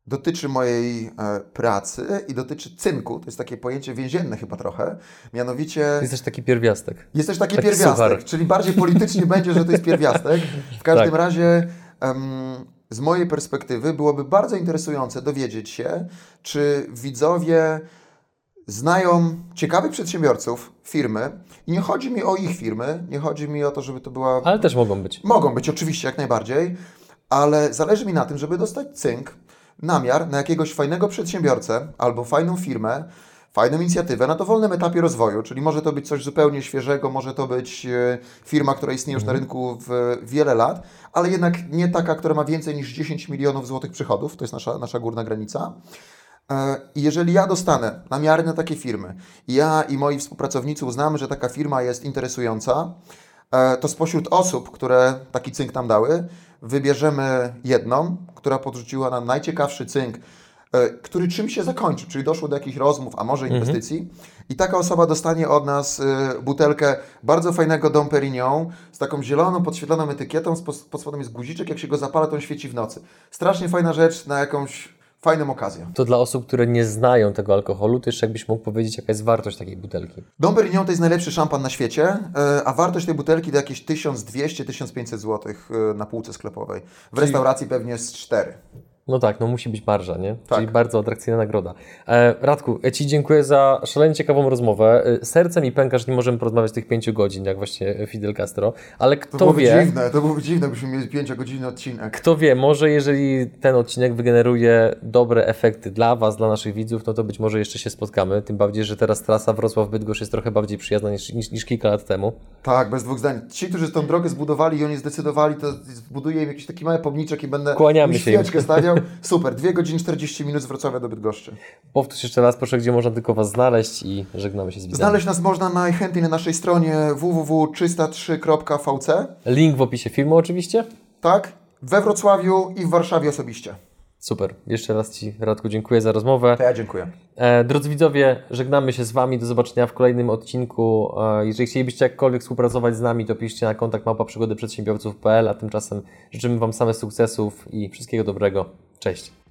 dotyczy mojej e, pracy i dotyczy cynku. To jest takie pojęcie więzienne chyba trochę. Mianowicie Jest też taki pierwiastek. jest też taki, Taki pierwiastek, suchar. czyli bardziej politycznie będzie, że to jest pierwiastek. W każdym Tak. razie em, z mojej perspektywy byłoby bardzo interesujące dowiedzieć się, czy widzowie znają ciekawych przedsiębiorców, firmy i nie chodzi mi o ich firmy, nie chodzi mi o to, żeby to była Ale też mogą być. Mogą być oczywiście jak najbardziej, ale zależy mi na tym, żeby dostać cynk, namiar na jakiegoś fajnego przedsiębiorcę albo fajną firmę, fajną inicjatywę na dowolnym etapie rozwoju, czyli może to być coś zupełnie świeżego, może to być e, firma, która istnieje już na rynku w wiele lat, ale jednak nie taka, która ma więcej niż 10 milionów złotych przychodów, to jest nasza, nasza górna granica. E, I jeżeli ja dostanę namiary na takie firmy, ja i moi współpracownicy uznamy, że taka firma jest interesująca, e, to spośród osób, które taki cynk nam dały, wybierzemy jedną, która podrzuciła nam najciekawszy cynk, e, który czym się zakończy, czyli doszło do jakichś rozmów, a może inwestycji. I taka osoba dostanie od nas e, butelkę bardzo fajnego Dom Perignon z taką zieloną, podświetloną etykietą, pod spodem jest guziczek, jak się go zapala, to on świeci w nocy. Strasznie fajna rzecz na jakąś fajną okazję. To dla osób, które nie znają tego alkoholu, to jeszcze jakbyś mógł powiedzieć, jaka jest wartość takiej butelki. Dom Perignon to jest najlepszy szampan na świecie, e, a wartość tej butelki to jakieś 1200-1500 zł e, na półce sklepowej. W restauracji pewnie jest 4. No tak, no musi być marża, nie? Tak. Czyli bardzo atrakcyjna nagroda. E, Radku, ja Ci dziękuję za szalenie ciekawą rozmowę. E, Serce mi pęka, że nie możemy porozmawiać tych pięciu godzin, jak właśnie Fidel Castro, ale To kto byłoby wie, dziwne, to byłoby dziwne, byśmy mieli 5-godzinny odcinek. kto wie, może jeżeli ten odcinek wygeneruje dobre efekty dla Was, dla naszych widzów, no to być może jeszcze się spotkamy. Tym bardziej, że teraz trasa Wrocław-Bydgoszcz jest trochę bardziej przyjazna niż, niż, niż kilka lat temu. Tak, bez dwóch zdań. Ci, którzy tą drogę zbudowali i oni zdecydowali, to zbuduję im jakiś taki mały pomniczek i będę Kłaniamy się im. świeczkę stawiał. Super, 2 godziny 40 minut z Wrocławia do Bydgoszczy. Powtórz jeszcze raz, proszę, gdzie można tylko Was znaleźć i żegnamy się z widzami. Znaleźć nas można najchętniej na naszej stronie www.303.vc, Link w opisie filmu oczywiście. tak? We Wrocławiu i w Warszawie osobiście. Super. Jeszcze raz Ci, Radku, dziękuję za rozmowę. To ja dziękuję. E, drodzy widzowie, żegnamy się z Wami. Do zobaczenia w kolejnym odcinku. E, jeżeli chcielibyście jakkolwiek współpracować z nami, to piszcie na kontakt małpa przygody przedsiębiorców.pl, a tymczasem życzymy Wam same sukcesów i wszystkiego dobrego. Cześć.